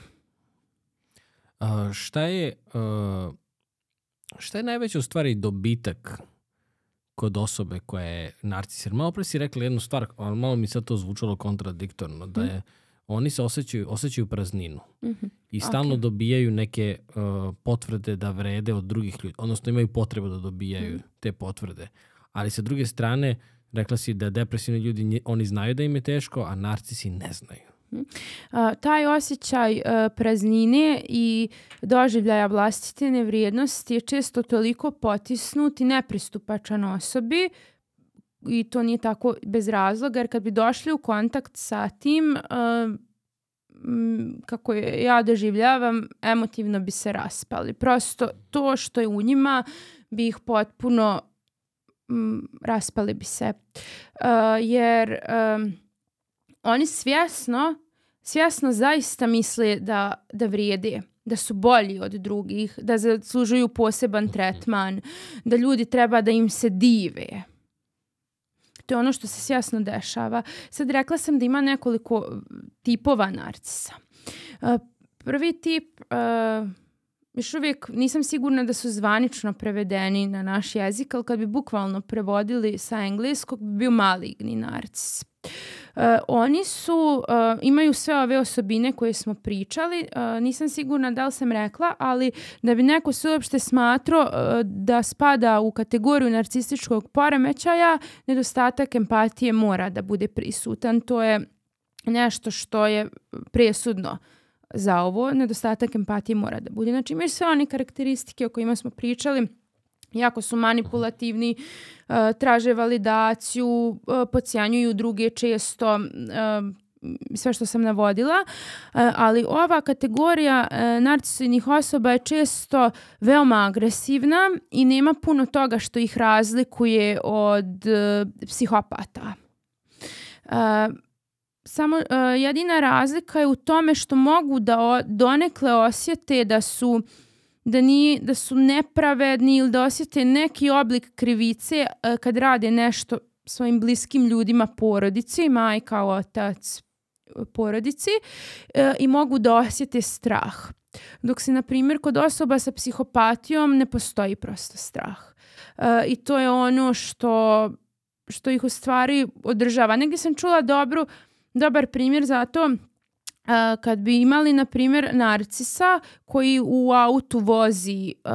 Šta je šta je najveći u stvari dobitak kod osobe koja je narcis? Jer malo pre si rekla jednu stvar, ali malo mi sad to zvučalo kontradiktorno, da je oni se osjećaju, osjećaju prazninu mm -hmm. i stalno okay. dobijaju neke uh, potvrde da vrede od drugih ljudi, odnosno imaju potrebu da dobijaju mm. te potvrde. Ali sa druge strane, rekla si da depresivni ljudi, oni znaju da im je teško, a narcisi ne znaju.
Uh, taj osjećaj uh, praznine i doživljaja vlastite nevrijednosti je često toliko potisnut i nepristupačan osobi i to nije tako bez razloga, jer kad bi došli u kontakt sa tim, uh, kako je ja doživljavam, emotivno bi se raspali. Prosto to što je u njima bi ih potpuno raspali bi se. Uh, jer um, oni svjesno, svjesno zaista misle da, da vrijede da su bolji od drugih, da zaslužuju poseban tretman, da ljudi treba da im se dive. To je ono što se svjesno dešava. Sad rekla sam da ima nekoliko tipova narcisa. Uh, prvi tip, uh, još uvijek nisam sigurna da su zvanično prevedeni na naš jezik, ali kad bi bukvalno prevodili sa engleskog bi bio maligni narcis. Uh, oni su, uh, imaju sve ove osobine koje smo pričali, uh, nisam sigurna da li sam rekla, ali da bi neko se uopšte smatrao da spada u kategoriju narcističkog poremećaja, nedostatak empatije mora da bude prisutan. To je nešto što je presudno za ovo. Nedostatak empatije mora da bude. Znači imaju sve one karakteristike o kojima smo pričali, jako su manipulativni, uh, traže validaciju, uh, podsjanjuju druge često, uh, sve što sam navodila, ali ova kategorija narcisoidnih osoba je često veoma agresivna i nema puno toga što ih razlikuje od psihopata. Samo jedina razlika je u tome što mogu da donekle osjete da su da, nije, da su nepravedni ili da osjete neki oblik krivice uh, kad rade nešto svojim bliskim ljudima porodici, majka, otac, porodici uh, i mogu da osjete strah. Dok se, na primjer, kod osoba sa psihopatijom ne postoji prosto strah. Uh, I to je ono što, što ih u stvari održava. Negdje sam čula dobru, dobar primjer za to Uh, kad bi imali, na primjer, narcisa koji u autu vozi uh,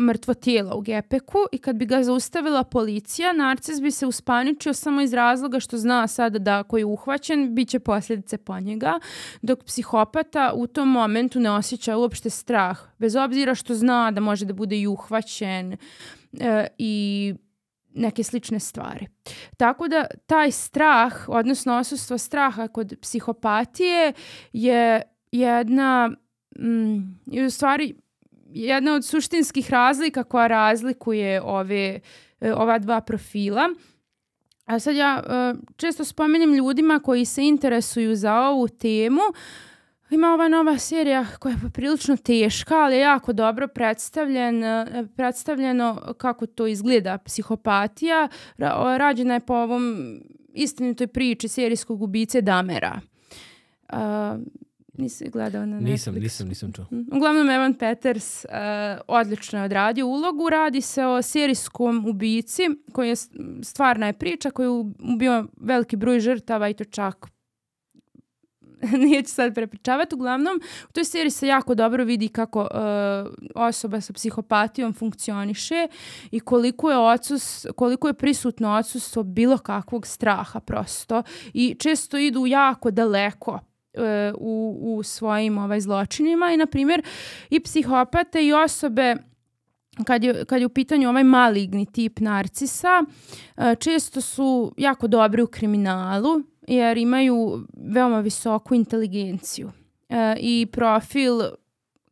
mrtvo tijelo u gepeku i kad bi ga zaustavila policija, narcis bi se uspaničio samo iz razloga što zna sada da ako je uhvaćen, bit će posljedice po njega, dok psihopata u tom momentu ne osjeća uopšte strah, bez obzira što zna da može da bude i uhvaćen uh, i neke slične stvari. Tako da taj strah, odnosno osustvo straha kod psihopatije je jedna mm, u stvari jedna od suštinskih razlika koja razlikuje ove, e, ova dva profila. A sad ja uh, često spominjem ljudima koji se interesuju za ovu temu ima ova nova serija koja je poprilično teška, ali je jako dobro predstavljen, e, predstavljeno kako to izgleda psihopatija. Rađena je po ovom istinitoj priči serijskog ubice Damera. Uh, nisi gledao na Netflix.
Nisam, nisam, nisam čuo.
Mm, uglavnom, Evan Peters uh, odlično je odradio ulogu. Radi se o serijskom ubici, koji je stvarna je priča, koji je ubio veliki broj žrtava i to čak neću sad prepričavati. Uglavnom, u toj seriji se jako dobro vidi kako uh, osoba sa psihopatijom funkcioniše i koliko je, odsus, koliko je prisutno odsustvo bilo kakvog straha prosto. I često idu jako daleko uh, u, u svojim ovaj, zločinima i, na primjer, i psihopate i osobe kad je, kad je u pitanju ovaj maligni tip narcisa, uh, često su jako dobri u kriminalu jer imaju veoma visoku inteligenciju e, i profil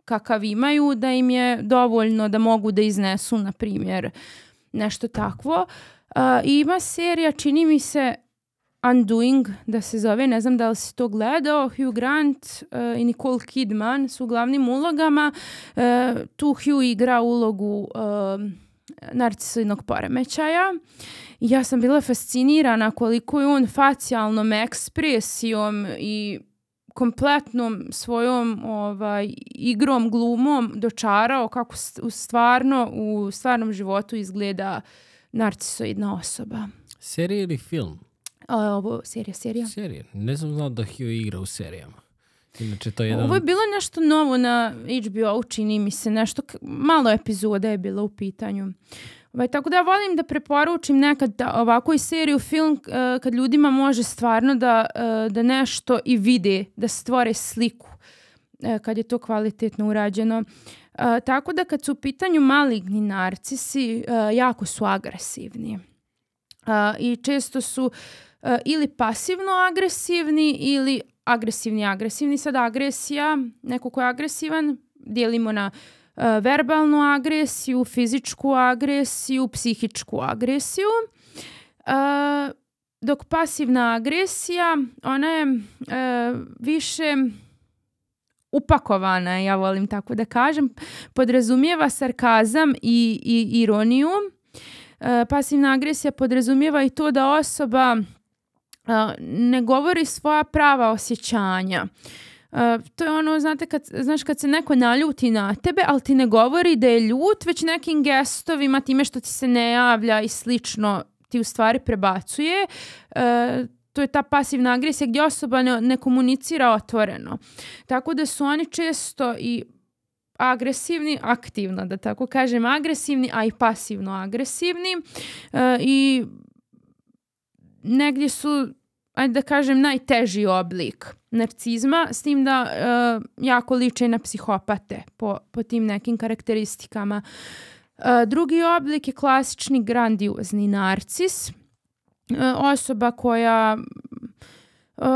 kakav imaju da im je dovoljno da mogu da iznesu, na primjer, nešto takvo. E, ima serija, čini mi se, Undoing, da se zove, ne znam da li si to gledao, Hugh Grant uh, i Nicole Kidman su u glavnim ulogama. Uh, tu Hugh igra ulogu uh, narcisoidnog poremećaja ja sam bila fascinirana koliko je on facijalnom ekspresijom i kompletnom svojom ovaj igrom, glumom dočarao kako u stvarno u stvarnom životu izgleda narcisoidna osoba.
Serija ili film?
A, ovo serija, serija.
Serija. Ne znam znao da Hugh igra u serijama. Inače, to je jedan...
Ovo je bilo nešto novo na HBO, čini mi se, nešto, malo epizoda je bilo u pitanju. Uh, Ovaj, tako da ja volim da preporučim nekad da, ovako i seriju film uh, kad ljudima može stvarno da, uh, da nešto i vide, da stvore sliku uh, kad je to kvalitetno urađeno. Tako da kad su u pitanju maligni narcisi, jako su agresivni. I često su ili pasivno agresivni ili agresivni, agresivni. Sad agresija, neko ko je agresivan, dijelimo na uh, verbalnu agresiju, fizičku agresiju, psihičku agresiju. Uh, dok pasivna agresija, ona je uh, više upakovana, ja volim tako da kažem, podrazumijeva sarkazam i, i ironiju. Pasivna agresija podrazumijeva i to da osoba ne govori svoja prava osjećanja. Uh, to je ono, znate, kad, znaš, kad se neko naljuti na tebe, ali ti ne govori da je ljut, već nekim gestovima, time što ti se ne javlja i slično, ti u stvari prebacuje. Uh, to je ta pasivna agresija gdje osoba ne, ne komunicira otvoreno. Tako da su oni često i agresivni, aktivno da tako kažem, agresivni, a i pasivno agresivni uh, i negdje su ajde da kažem, najteži oblik narcizma, s tim da uh, jako liče na psihopate po, po tim nekim karakteristikama. Uh, drugi oblik je klasični grandiozni narcis. Uh, osoba koja uh,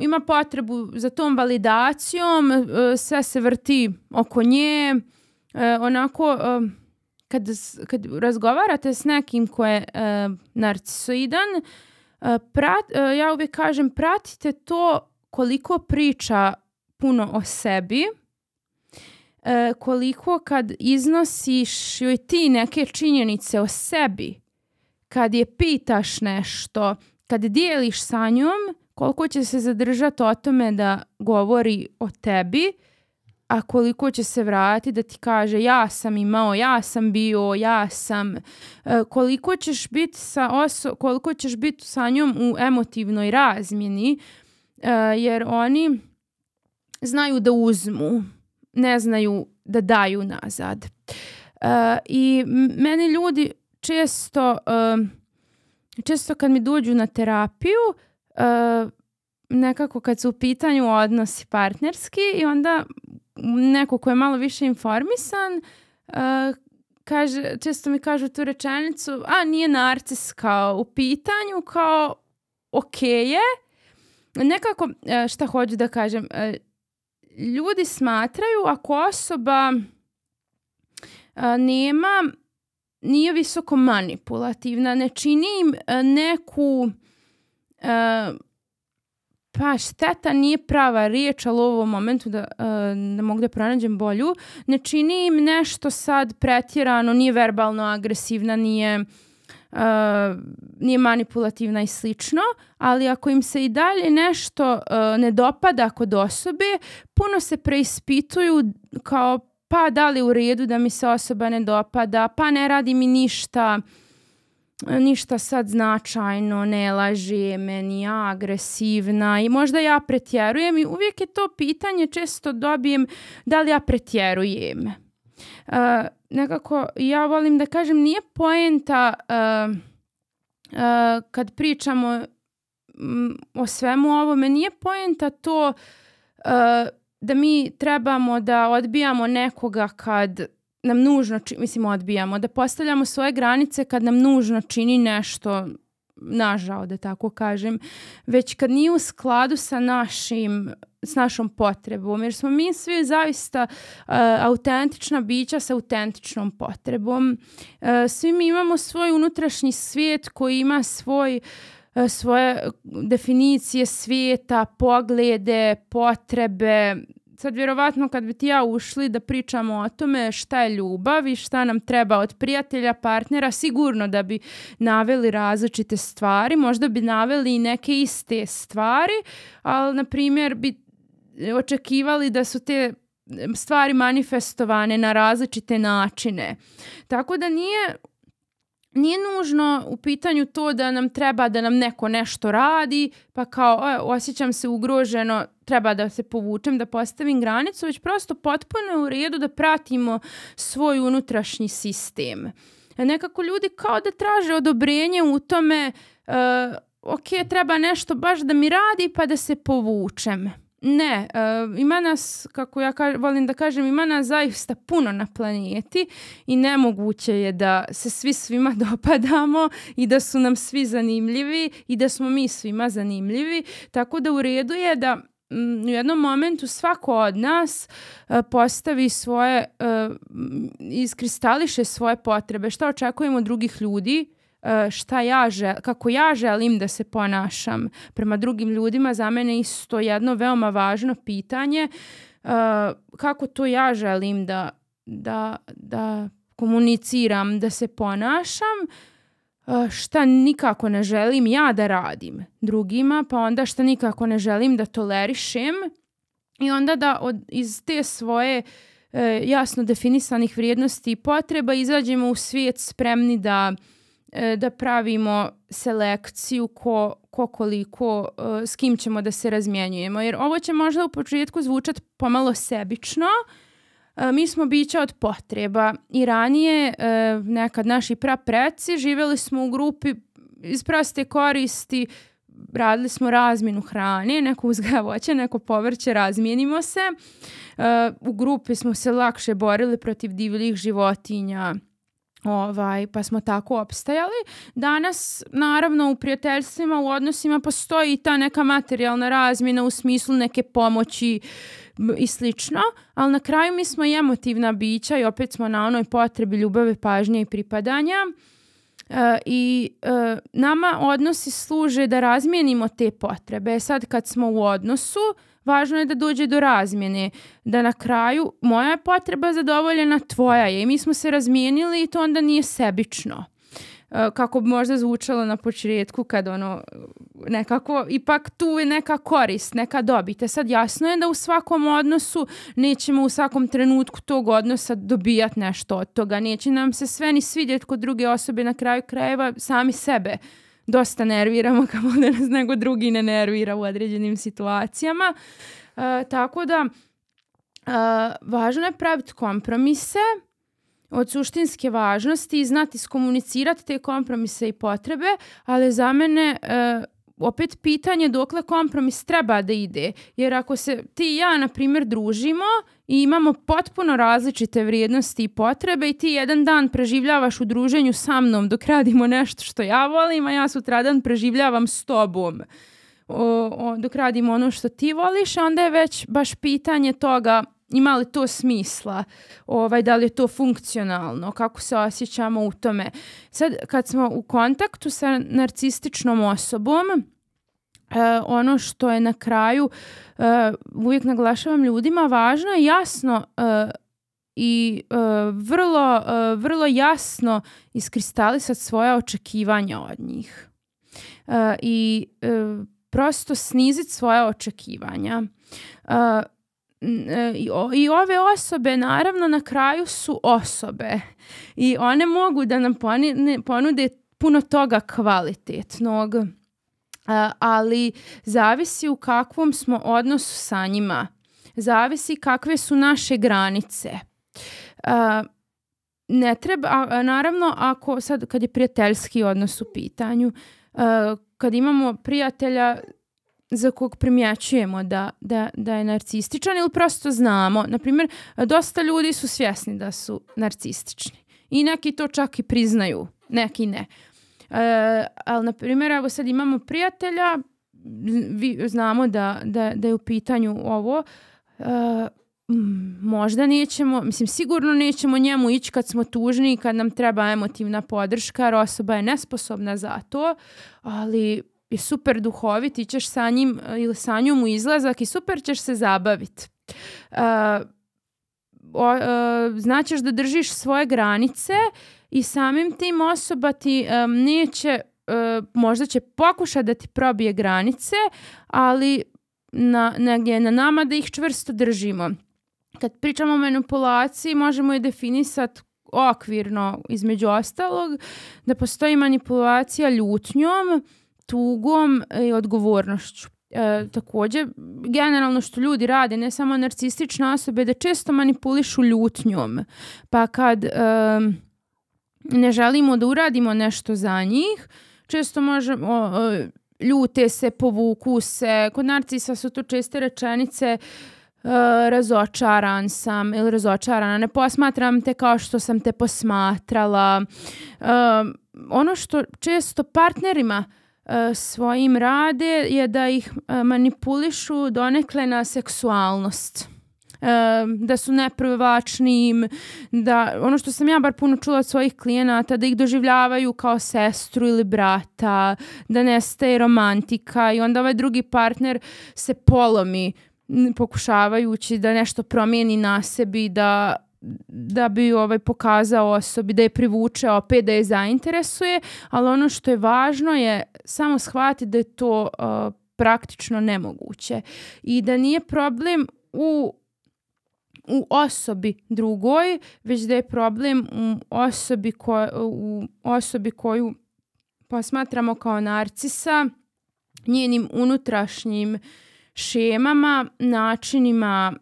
ima potrebu za tom validacijom, uh, sve se vrti oko nje, uh, onako... Uh, kad, kad razgovarate s nekim ko je uh, narcisoidan, uh, Prat, e, ja uvijek kažem pratite to koliko priča puno o sebi, e, koliko kad iznosiš joj ti neke činjenice o sebi, kad je pitaš nešto, kad dijeliš sa njom, koliko će se zadržati o tome da govori o tebi, a koliko će se vratiti da ti kaže ja sam imao, ja sam bio, ja sam, e, koliko ćeš biti sa oso koliko ćeš biti sa njom u emotivnoj razmjeni, e, jer oni znaju da uzmu, ne znaju da daju nazad. E, I meni ljudi često, često kad mi dođu na terapiju, nekako kad su u pitanju odnosi partnerski i onda neko ko je malo više informisan, uh, kaže, često mi kažu tu rečenicu, a nije narcis kao u pitanju, kao ok je. Nekako, uh, šta hoću da kažem, uh, ljudi smatraju ako osoba nema, nije visoko manipulativna, ne čini im neku pa šteta nije prava riječ, ali u ovom momentu da uh, ne mogu da pronađem bolju, ne čini im nešto sad pretjerano, nije verbalno agresivna, nije, uh, nije manipulativna i slično, ali ako im se i dalje nešto uh, ne dopada kod osobe, puno se preispituju kao pa da li u redu da mi se osoba ne dopada, pa ne radi mi ništa, ništa sad značajno, ne laže me, ni ja agresivna i možda ja pretjerujem i uvijek je to pitanje, često dobijem da li ja pretjerujem. Uh, nekako ja volim da kažem nije poenta uh, uh, kad pričamo um, o svemu ovome, nije poenta to da mi trebamo da odbijamo nekoga kad nam nužno, či, mislim, odbijamo, da postavljamo svoje granice kad nam nužno čini nešto nažao, da tako kažem, već kad nije u skladu sa našim s našom potrebom, jer smo mi svi zaista uh, autentična bića sa autentičnom potrebom. Uh, svi mi imamo svoj unutrašnji svijet koji ima svoj uh, svoje definicije svijeta, poglede, potrebe, sad vjerovatno kad bi ti ja ušli da pričamo o tome šta je ljubav i šta nam treba od prijatelja, partnera, sigurno da bi naveli različite stvari, možda bi naveli i neke iste stvari, ali na primjer bi očekivali da su te stvari manifestovane na različite načine. Tako da nije nije nužno u pitanju to da nam treba da nam neko nešto radi, pa kao o, osjećam se ugroženo, treba da se povučem, da postavim granicu, već prosto potpuno u redu da pratimo svoj unutrašnji sistem. Nekako ljudi kao da traže odobrenje u tome, uh, ok, treba nešto baš da mi radi pa da se povučem. Ne, uh, ima nas, kako ja ka volim da kažem, ima nas zaista puno na planeti i nemoguće je da se svi svima dopadamo i da su nam svi zanimljivi i da smo mi svima zanimljivi, tako da u redu je da u jednom momentu svako od nas uh, postavi svoje, uh, iskristališe svoje potrebe, šta očekujemo od drugih ljudi, šta ja žel, kako ja želim da se ponašam prema drugim ljudima, za mene isto jedno veoma važno pitanje, uh, kako to ja želim da, da, da komuniciram, da se ponašam, šta nikako ne želim ja da radim drugima, pa onda šta nikako ne želim da tolerišem i onda da od, iz te svoje e, jasno definisanih vrijednosti i potreba izađemo u svijet spremni da, e, da pravimo selekciju ko, ko koliko, e, s kim ćemo da se razmjenjujemo. Jer ovo će možda u početku zvučati pomalo sebično, E, mi smo bića od potreba i ranije nekad naši prapreci živjeli smo u grupi iz proste koristi, radili smo razminu hrane, neko uzgaja voće, neko povrće, razmijenimo se. U grupi smo se lakše borili protiv divljih životinja, Ovaj, pa smo tako opstajali. Danas, naravno, u prijateljstvima, u odnosima postoji ta neka materijalna razmjena u smislu neke pomoći i slično, ali na kraju mi smo i emotivna bića i opet smo na onoj potrebi ljubave, pažnje i pripadanja. E, I e, nama odnosi služe da razmijenimo te potrebe. Sad kad smo u odnosu, važno je da dođe do razmjene, da na kraju moja je potreba zadovoljena, tvoja je i mi smo se razmijenili i to onda nije sebično. E, kako bi možda zvučalo na početku kad ono nekako, ipak tu je neka korist, neka dobite. Sad jasno je da u svakom odnosu nećemo u svakom trenutku tog odnosa dobijati nešto od toga. Neće nam se sve ni svidjeti kod druge osobe na kraju krajeva sami sebe dosta nerviramo kao da nas nego drugi ne nervira u određenim situacijama. Uh, tako da uh, važno je praviti kompromise od suštinske važnosti i znati skomunicirati te kompromise i potrebe, ali za mene uh, opet pitanje dokle kompromis treba da ide. Jer ako se ti i ja, na primjer, družimo i imamo potpuno različite vrijednosti i potrebe i ti jedan dan preživljavaš u druženju sa mnom dok radimo nešto što ja volim, a ja sutradan preživljavam s tobom o, o, dok radimo ono što ti voliš, onda je već baš pitanje toga ima li to smisla, ovaj, da li je to funkcionalno, kako se osjećamo u tome. Sad, kad smo u kontaktu sa narcističnom osobom, Uh, ono što je na kraju uh, uvijek naglašavam ljudima važno je jasno uh, i vrlo, vrlo jasno iskristalisati svoja očekivanja od njih. I prosto sniziti svoja očekivanja. I, ove osobe naravno na kraju su osobe. I one mogu da nam ponude puno toga kvalitetnog ali zavisi u kakvom smo odnosu sa njima. Zavisi kakve su naše granice. Ne treba, a, naravno, ako sad kad je prijateljski odnos u pitanju, kad imamo prijatelja za kog primjećujemo da, da, da je narcističan ili prosto znamo. Naprimjer, dosta ljudi su svjesni da su narcistični i neki to čak i priznaju, neki ne. E, ali, na primjer, evo sad imamo prijatelja, vi znamo da, da, da je u pitanju ovo, e, možda nećemo, mislim sigurno nećemo njemu ići kad smo tužni i kad nam treba emotivna podrška, jer osoba je nesposobna za to, ali je super duhovit i ćeš sa njim ili sa njom u izlazak i super ćeš se zabaviti. Uh, uh, znaćeš da držiš svoje granice i samim tim osoba ti um, neće, uh, možda će pokušati da ti probije granice, ali na, negdje je na nama da ih čvrsto držimo. Kad pričamo o manipulaciji, možemo je definisati okvirno između ostalog, da postoji manipulacija ljutnjom, tugom i odgovornošću. E, također, generalno što ljudi rade, ne samo narcistične osobe, da često manipulišu ljutnjom. Pa kad... E, ne želimo da uradimo nešto za njih, često možemo, ljute se, povuku se. Kod narcisa su to česte rečenice uh, razočaran sam ili razočarana, ne posmatram te kao što sam te posmatrala. Uh, ono što često partnerima uh, svojim rade je da ih manipulišu donekle na seksualnost da su neprvačni, da ono što sam ja bar puno čula od svojih klijenata, da ih doživljavaju kao sestru ili brata, da nestaje romantika i onda ovaj drugi partner se polomi pokušavajući da nešto promijeni na sebi, da da bi ovaj pokazao osobi da je privuče opet da je zainteresuje, ali ono što je važno je samo shvatiti da je to uh, praktično nemoguće i da nije problem u u osobi drugoj, već da je problem u osobi, ko, u osobi koju posmatramo kao narcisa, njenim unutrašnjim šemama, načinima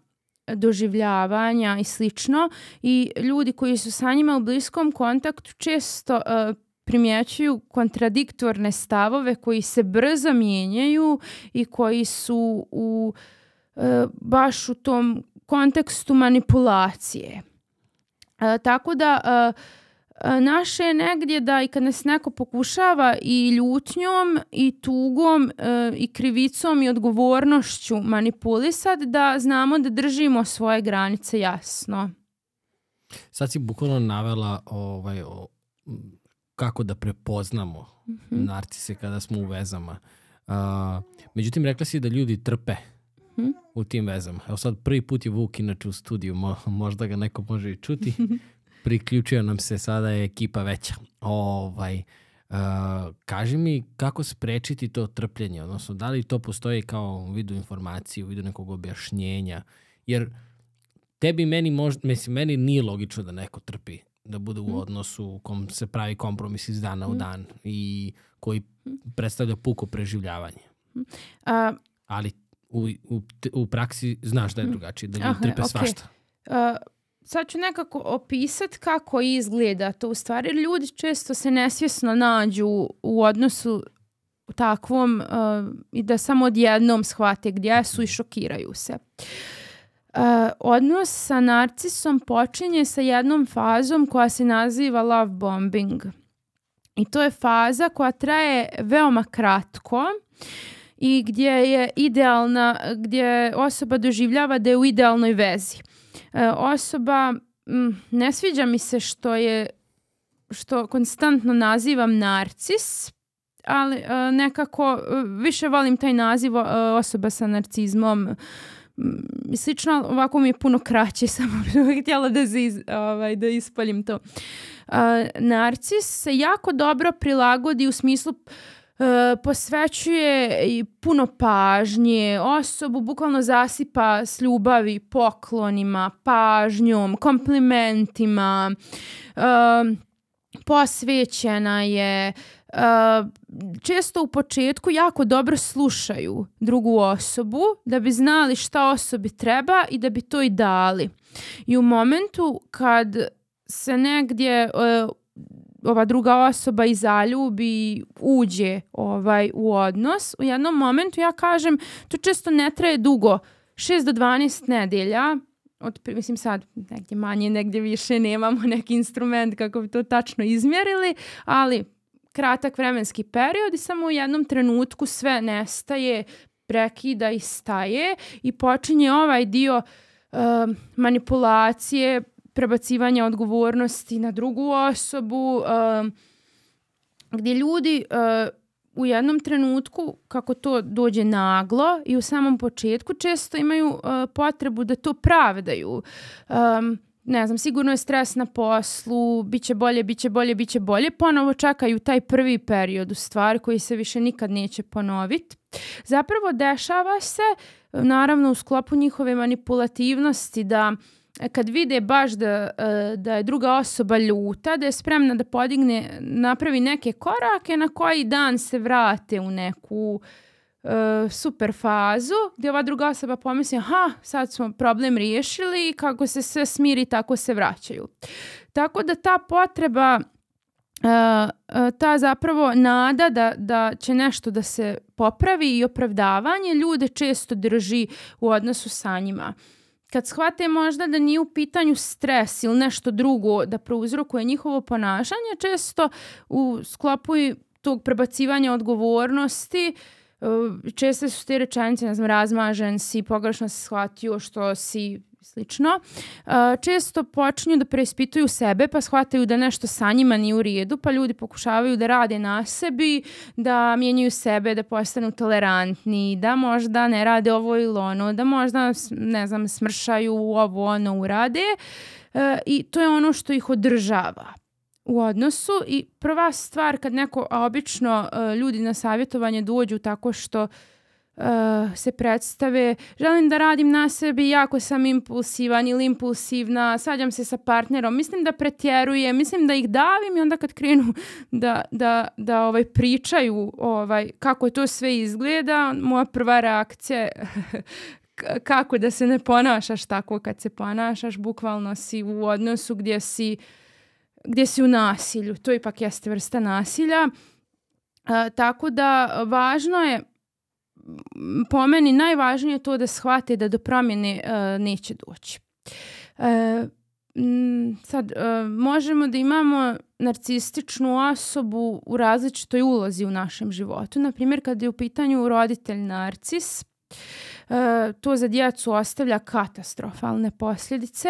doživljavanja i slično. I ljudi koji su sa njima u bliskom kontaktu često uh, primjećuju kontradiktorne stavove koji se brzo mijenjaju i koji su u uh, baš u tom kontekstu manipulacije. E, tako da e, e, naše je negdje da i kad nas neko pokušava i ljutnjom i tugom e, i krivicom i odgovornošću manipulisati da znamo da držimo svoje granice jasno.
Sad si bukvalno navela ovaj, o, kako da prepoznamo mm -hmm. narcise kada smo u vezama. Uh, međutim, rekla si da ljudi trpe hmm? u tim vezama. Evo sad prvi put je Vuk inače u studiju, mo, možda ga neko može i čuti. Priključio nam se, sada je ekipa veća. Ovaj, uh, kaži mi kako sprečiti to trpljenje, odnosno da li to postoji kao u vidu informacije, u vidu nekog objašnjenja, jer tebi meni možda, mislim, meni nije logično da neko trpi da bude u hmm. odnosu u kom se pravi kompromis iz dana u dan i koji predstavlja puko preživljavanje. A, Ali u, u, u praksi znaš da je mhm. drugačije, da ljudi trpe okay. svašta.
Uh, sad ću nekako opisati kako izgleda to u stvari. Ljudi često se nesvjesno nađu u odnosu takvom uh, i da samo odjednom shvate gdje su i šokiraju se. Uh, odnos sa narcisom počinje sa jednom fazom koja se naziva love bombing. I to je faza koja traje veoma kratko. Uh, i gdje je idealna, gdje osoba doživljava da je u idealnoj vezi. E, osoba, m, ne sviđa mi se što je, što konstantno nazivam narcis, ali e, nekako e, više volim taj naziv e, osoba sa narcizmom, slično, ovako mi je puno kraće, samo bih htjela da, ziz, ovaj, da ispalim to. Uh, narcis se jako dobro prilagodi u smislu E, posvećuje i puno pažnje, osobu bukvalno zasipa s ljubavi, poklonima, pažnjom, komplimentima, e, posvećena je, Uh, često u početku jako dobro slušaju drugu osobu da bi znali šta osobi treba i da bi to i dali. I u momentu kad se negdje uh, ova druga osoba i zaljubi, uđe ovaj, u odnos, u jednom momentu ja kažem, to često ne traje dugo, 6 do 12 nedelja, od, mislim sad negdje manje, negdje više nemamo neki instrument kako bi to tačno izmjerili, ali kratak vremenski period i samo u jednom trenutku sve nestaje, prekida i staje i počinje ovaj dio uh, manipulacije, prebacivanja odgovornosti na drugu osobu, uh, gdje ljudi uh, u jednom trenutku, kako to dođe naglo i u samom početku, često imaju uh, potrebu da to pravdaju. Um, ne znam, sigurno je stres na poslu, bit će bolje, bit će bolje, bit će bolje. Ponovo čekaju taj prvi period u stvari koji se više nikad neće ponoviti. Zapravo dešava se, naravno u sklopu njihove manipulativnosti, da kad vide baš da, e, da je druga osoba ljuta, da je spremna da podigne, napravi neke korake na koji dan se vrate u neku uh, super fazu gdje ova druga osoba pomisli aha, sad smo problem riješili i kako se sve smiri tako se vraćaju. Tako da ta potreba ta zapravo nada da, da će nešto da se popravi i opravdavanje ljude često drži u odnosu sa njima. Kad shvate možda da nije u pitanju stres ili nešto drugo da prouzrokuje njihovo ponašanje, često u sklopu tog prebacivanja odgovornosti često su te rečenice, ne znam, razmažen si, pogrešno si shvatio što si slično, često počinju da preispituju sebe pa shvataju da nešto sa njima nije u redu, pa ljudi pokušavaju da rade na sebi, da mijenjaju sebe, da postanu tolerantni, da možda ne rade ovo ili ono, da možda, ne znam, smršaju ovo ono urade. E, i to je ono što ih održava u odnosu. I prva stvar kad neko, a obično e, ljudi na savjetovanje dođu tako što uh, se predstave, želim da radim na sebi, jako sam impulsivan ili impulsivna, svađam se sa partnerom, mislim da pretjerujem, mislim da ih davim i onda kad krenu da, da, da ovaj, pričaju ovaj, kako to sve izgleda, moja prva reakcija kako da se ne ponašaš tako kad se ponašaš, bukvalno si u odnosu gdje si, gdje si u nasilju, to ipak jeste vrsta nasilja. Uh, tako da važno je po meni najvažnije je to da shvate da do promjene uh, neće doći. Uh, sad, uh, možemo da imamo narcističnu osobu u različitoj ulozi u našem životu. Naprimjer, kad je u pitanju roditelj narcis, to za djecu ostavlja katastrofalne posljedice.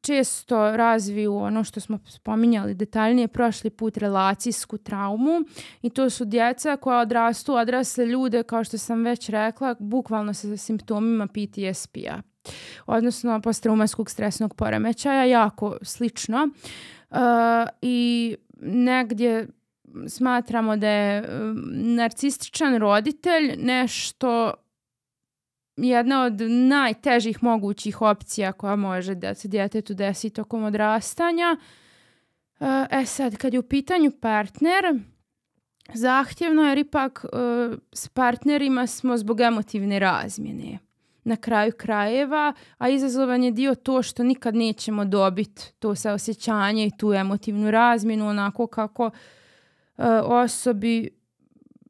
Često razviju ono što smo spominjali detaljnije prošli put relacijsku traumu i to su djeca koja odrastu odrasle ljude kao što sam već rekla bukvalno sa simptomima PTSP-a odnosno posttraumatskog stresnog poremećaja jako slično. Uh, i negdje smatramo da je narcističan roditelj nešto jedna od najtežih mogućih opcija koja može da se djetetu desi tokom odrastanja. E sad, kad je u pitanju partner, zahtjevno jer ipak e, s partnerima smo zbog emotivne razmjene na kraju krajeva, a izazovan je dio to što nikad nećemo dobiti to saosjećanje i tu emotivnu razmjenu onako kako e, osobi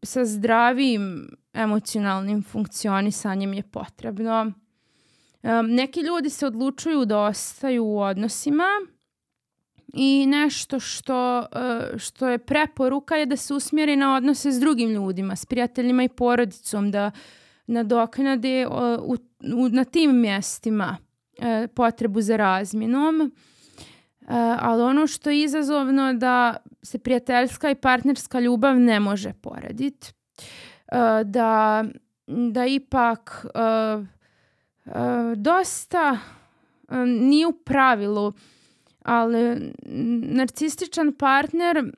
sa zdravim emocionalnim funkcionisanjem je potrebno. neki ljudi se odlučuju da ostaju u odnosima i nešto što, e, što je preporuka je da se usmjeri na odnose s drugim ljudima, s prijateljima i porodicom, da nadoknade u, u, na tim mjestima e, potrebu za razmjenom. E, ali ono što je izazovno da se prijateljska i partnerska ljubav ne može porediti. Eh, da, da ipak uh, uh, dosta nije u pravilu, ali narcističan partner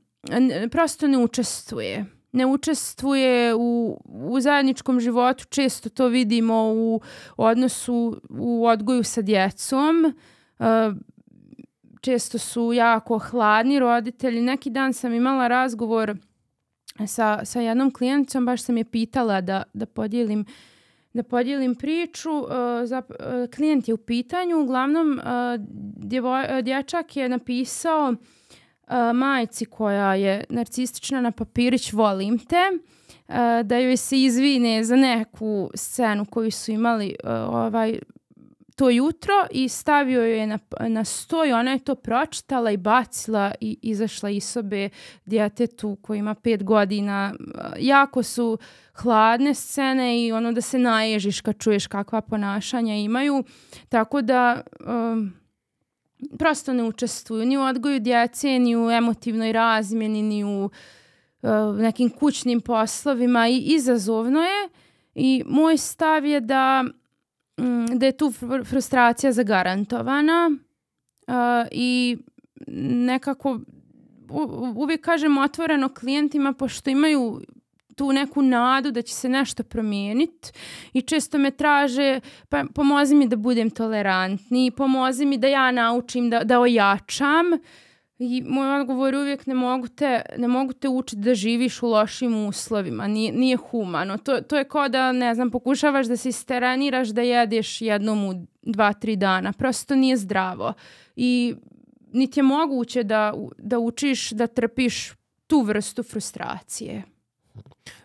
prosto ne učestvuje. Ne učestvuje u, u zajedničkom životu, često to vidimo u odnosu, u odgoju sa djecom. Često su jako hladni roditelji. Neki dan sam imala razgovor sa, sa jednom klijenticom, baš sam je pitala da, da podijelim da podijelim priču. Uh, za, uh, klijent je u pitanju, uglavnom uh, djevoj, dječak je napisao majci koja je narcistična na papirić volim te, da joj se izvine za neku scenu koju su imali ovaj to jutro i stavio je na, na sto i ona je to pročitala i bacila i izašla iz sobe djetetu koji ima pet godina. Jako su hladne scene i ono da se naježiš kad čuješ kakva ponašanja imaju. Tako da um, prosto ne učestvuju ni u odgoju djece, ni u emotivnoj razmjeni, ni u uh, nekim kućnim poslovima i izazovno je. I moj stav je da Mm, da je tu frustracija zagarantovana uh, i nekako u, uvijek kažem otvoreno klijentima pošto imaju tu neku nadu da će se nešto promijeniti i često me traže pa pomozi mi da budem tolerantni, pomozi mi da ja naučim da, da ojačam I moj odgovor je uvijek ne mogu te, ne mogu te učiti da živiš u lošim uslovima, nije, nije humano. To, to je kao da, ne znam, pokušavaš da se istereniraš da jedeš jednom u dva, tri dana. Prosto nije zdravo. I niti je moguće da, da učiš da trpiš tu vrstu frustracije.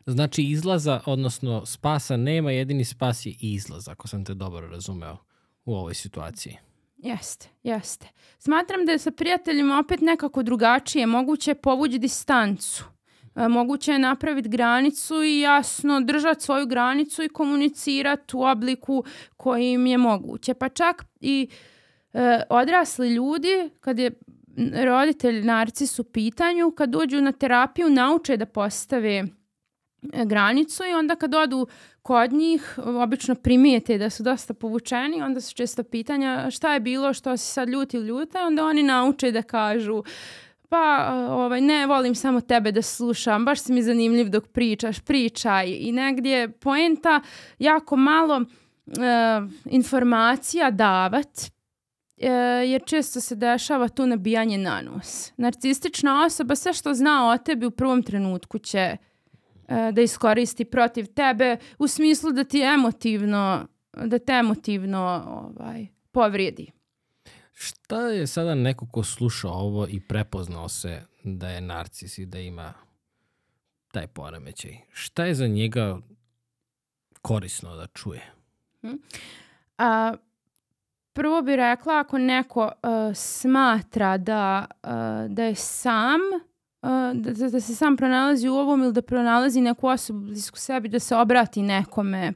Znači izlaza, odnosno spasa nema, jedini spas je izlaz, ako sam te dobro razumeo u ovoj situaciji.
Jeste, jeste. Smatram da je sa prijateljima opet nekako drugačije. Moguće je povući distancu. E, moguće je napraviti granicu i jasno držati svoju granicu i komunicirati u obliku koji im je moguće. Pa čak i e, odrasli ljudi, kad je roditelj narcis u pitanju, kad dođu na terapiju, nauče da postave granicu i onda kad odu kod njih, obično primijete da su dosta povučeni, onda su često pitanja šta je bilo, što si sad ljut ili ljuta, onda oni nauče da kažu pa ovaj, ne volim samo tebe da slušam, baš si mi zanimljiv dok pričaš, pričaj i negdje poenta jako malo e, informacija davat, e, jer često se dešava tu nabijanje na nos. Narcistična osoba sve što zna o tebi u prvom trenutku će e, da iskoristi protiv tebe u smislu da ti emotivno da te emotivno ovaj, povrijedi.
Šta je sada neko ko sluša ovo i prepoznao se da je narcis i da ima taj poremećaj? Šta je za njega korisno da čuje? Hmm.
A, prvo bih rekla ako neko uh, smatra da, uh, da je sam, uh, da, da se sam pronalazi u ovom ili da pronalazi neku osobu blisku sebi, da se obrati nekome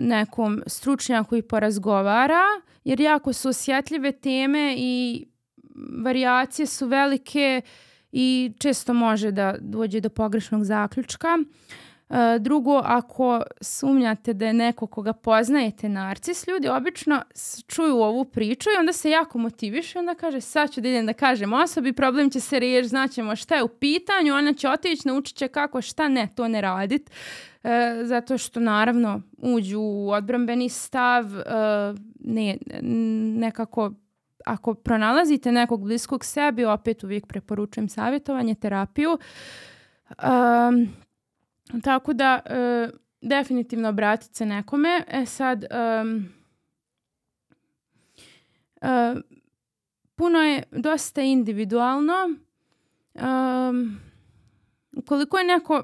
nekom stručnjaku i porazgovara, jer jako su osjetljive teme i varijacije su velike i često može da dođe do pogrešnog zaključka. E, drugo, ako sumnjate da je neko koga poznajete narcis, ljudi obično čuju ovu priču i onda se jako motivišu i onda kaže sad ću da idem da kažem osobi, problem će se riješiti, znaćemo šta je u pitanju, ona će otići, naučit će kako, šta ne, to ne radit. E, zato što naravno uđu u odbrambeni stav, e, ne, nekako ako pronalazite nekog bliskog sebi, opet uvijek preporučujem savjetovanje, terapiju. Um, tako da, uh, definitivno obratite se nekome. E sad, um, uh, puno je dosta individualno. Um, ukoliko je neko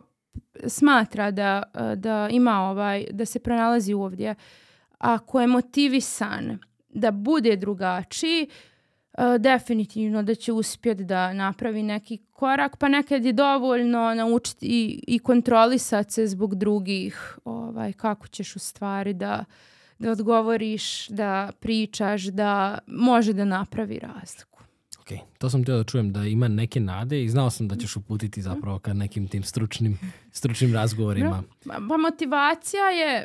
smatra da, da ima ovaj, da se pronalazi ovdje, ako je motivisan da bude drugačiji, definitivno da će uspjeti da napravi neki korak, pa nekad je dovoljno naučiti i, i kontrolisati se zbog drugih, ovaj, kako ćeš u stvari da, da odgovoriš, da pričaš, da može da napravi razliku.
Ok, to sam htio da čujem da ima neke nade i znao sam da ćeš uputiti zapravo ka nekim tim stručnim, stručnim razgovorima.
Pa, pa motivacija je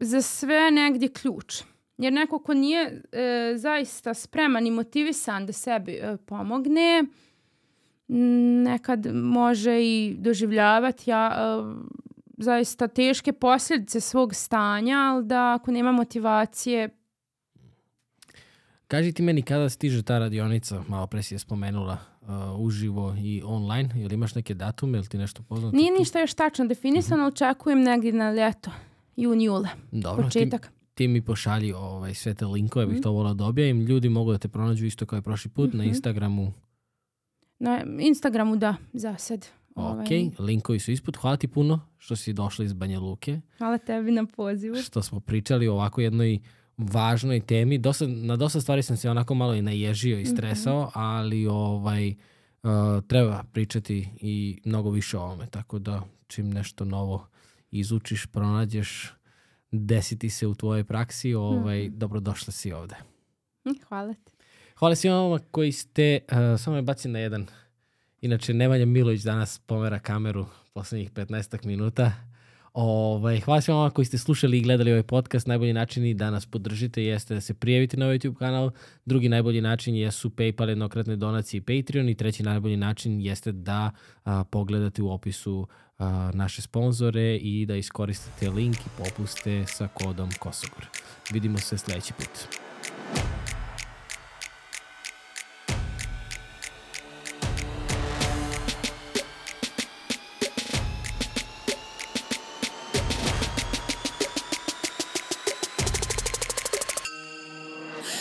za sve negdje ključ. Jer neko ko nije e, zaista spreman i motivisan da sebi e, pomogne, nekad može i doživljavati ja, e, zaista teške posljedice svog stanja, ali da ako nema motivacije...
Kaži ti meni kada stiže ta radionica, malo pre si je spomenula, uh, uživo i online, ili imaš neke datume ili ti nešto poznato?
Nije ništa još tačno definisano, -huh. očekujem negdje na ljeto, jun, jule, Dobro, početak.
Ti, ti mi pošalji ovaj, sve te linkove, bih mm. to volao da objavim. Ljudi mogu da te pronađu isto kao i prošli put mm -hmm. na mhm. Instagramu.
Na Instagramu da, za sad.
Ok, ovaj. linkovi su ispod. Hvala ti puno što si došla iz Banja Luke.
Hvala tebi na pozivu.
Što smo pričali o ovako jednoj važnoj temi. Dosta, na dosta stvari sam se onako malo i naježio i stresao, mm -hmm. ali ovaj, uh, treba pričati i mnogo više o ovome. Tako da čim nešto novo izučiš, pronađeš, desiti se u tvojoj praksi, ovaj, mm. dobrodošla si ovde.
Hm, hvala ti.
Hvala svima koji ste, uh, samo me bacim na jedan, inače Nemanja Milović danas pomera kameru poslednjih 15 minuta. Ovaj, hvala svima vama koji ste slušali i gledali ovaj podcast. Najbolji način da nas podržite jeste da se prijavite na ovaj YouTube kanal. Drugi najbolji način jesu PayPal, jednokratne donacije i Patreon. I treći najbolji način jeste da a, pogledate u opisu a, naše sponzore i da iskoristite link i popuste sa kodom Kosogor. Vidimo se sledeći put.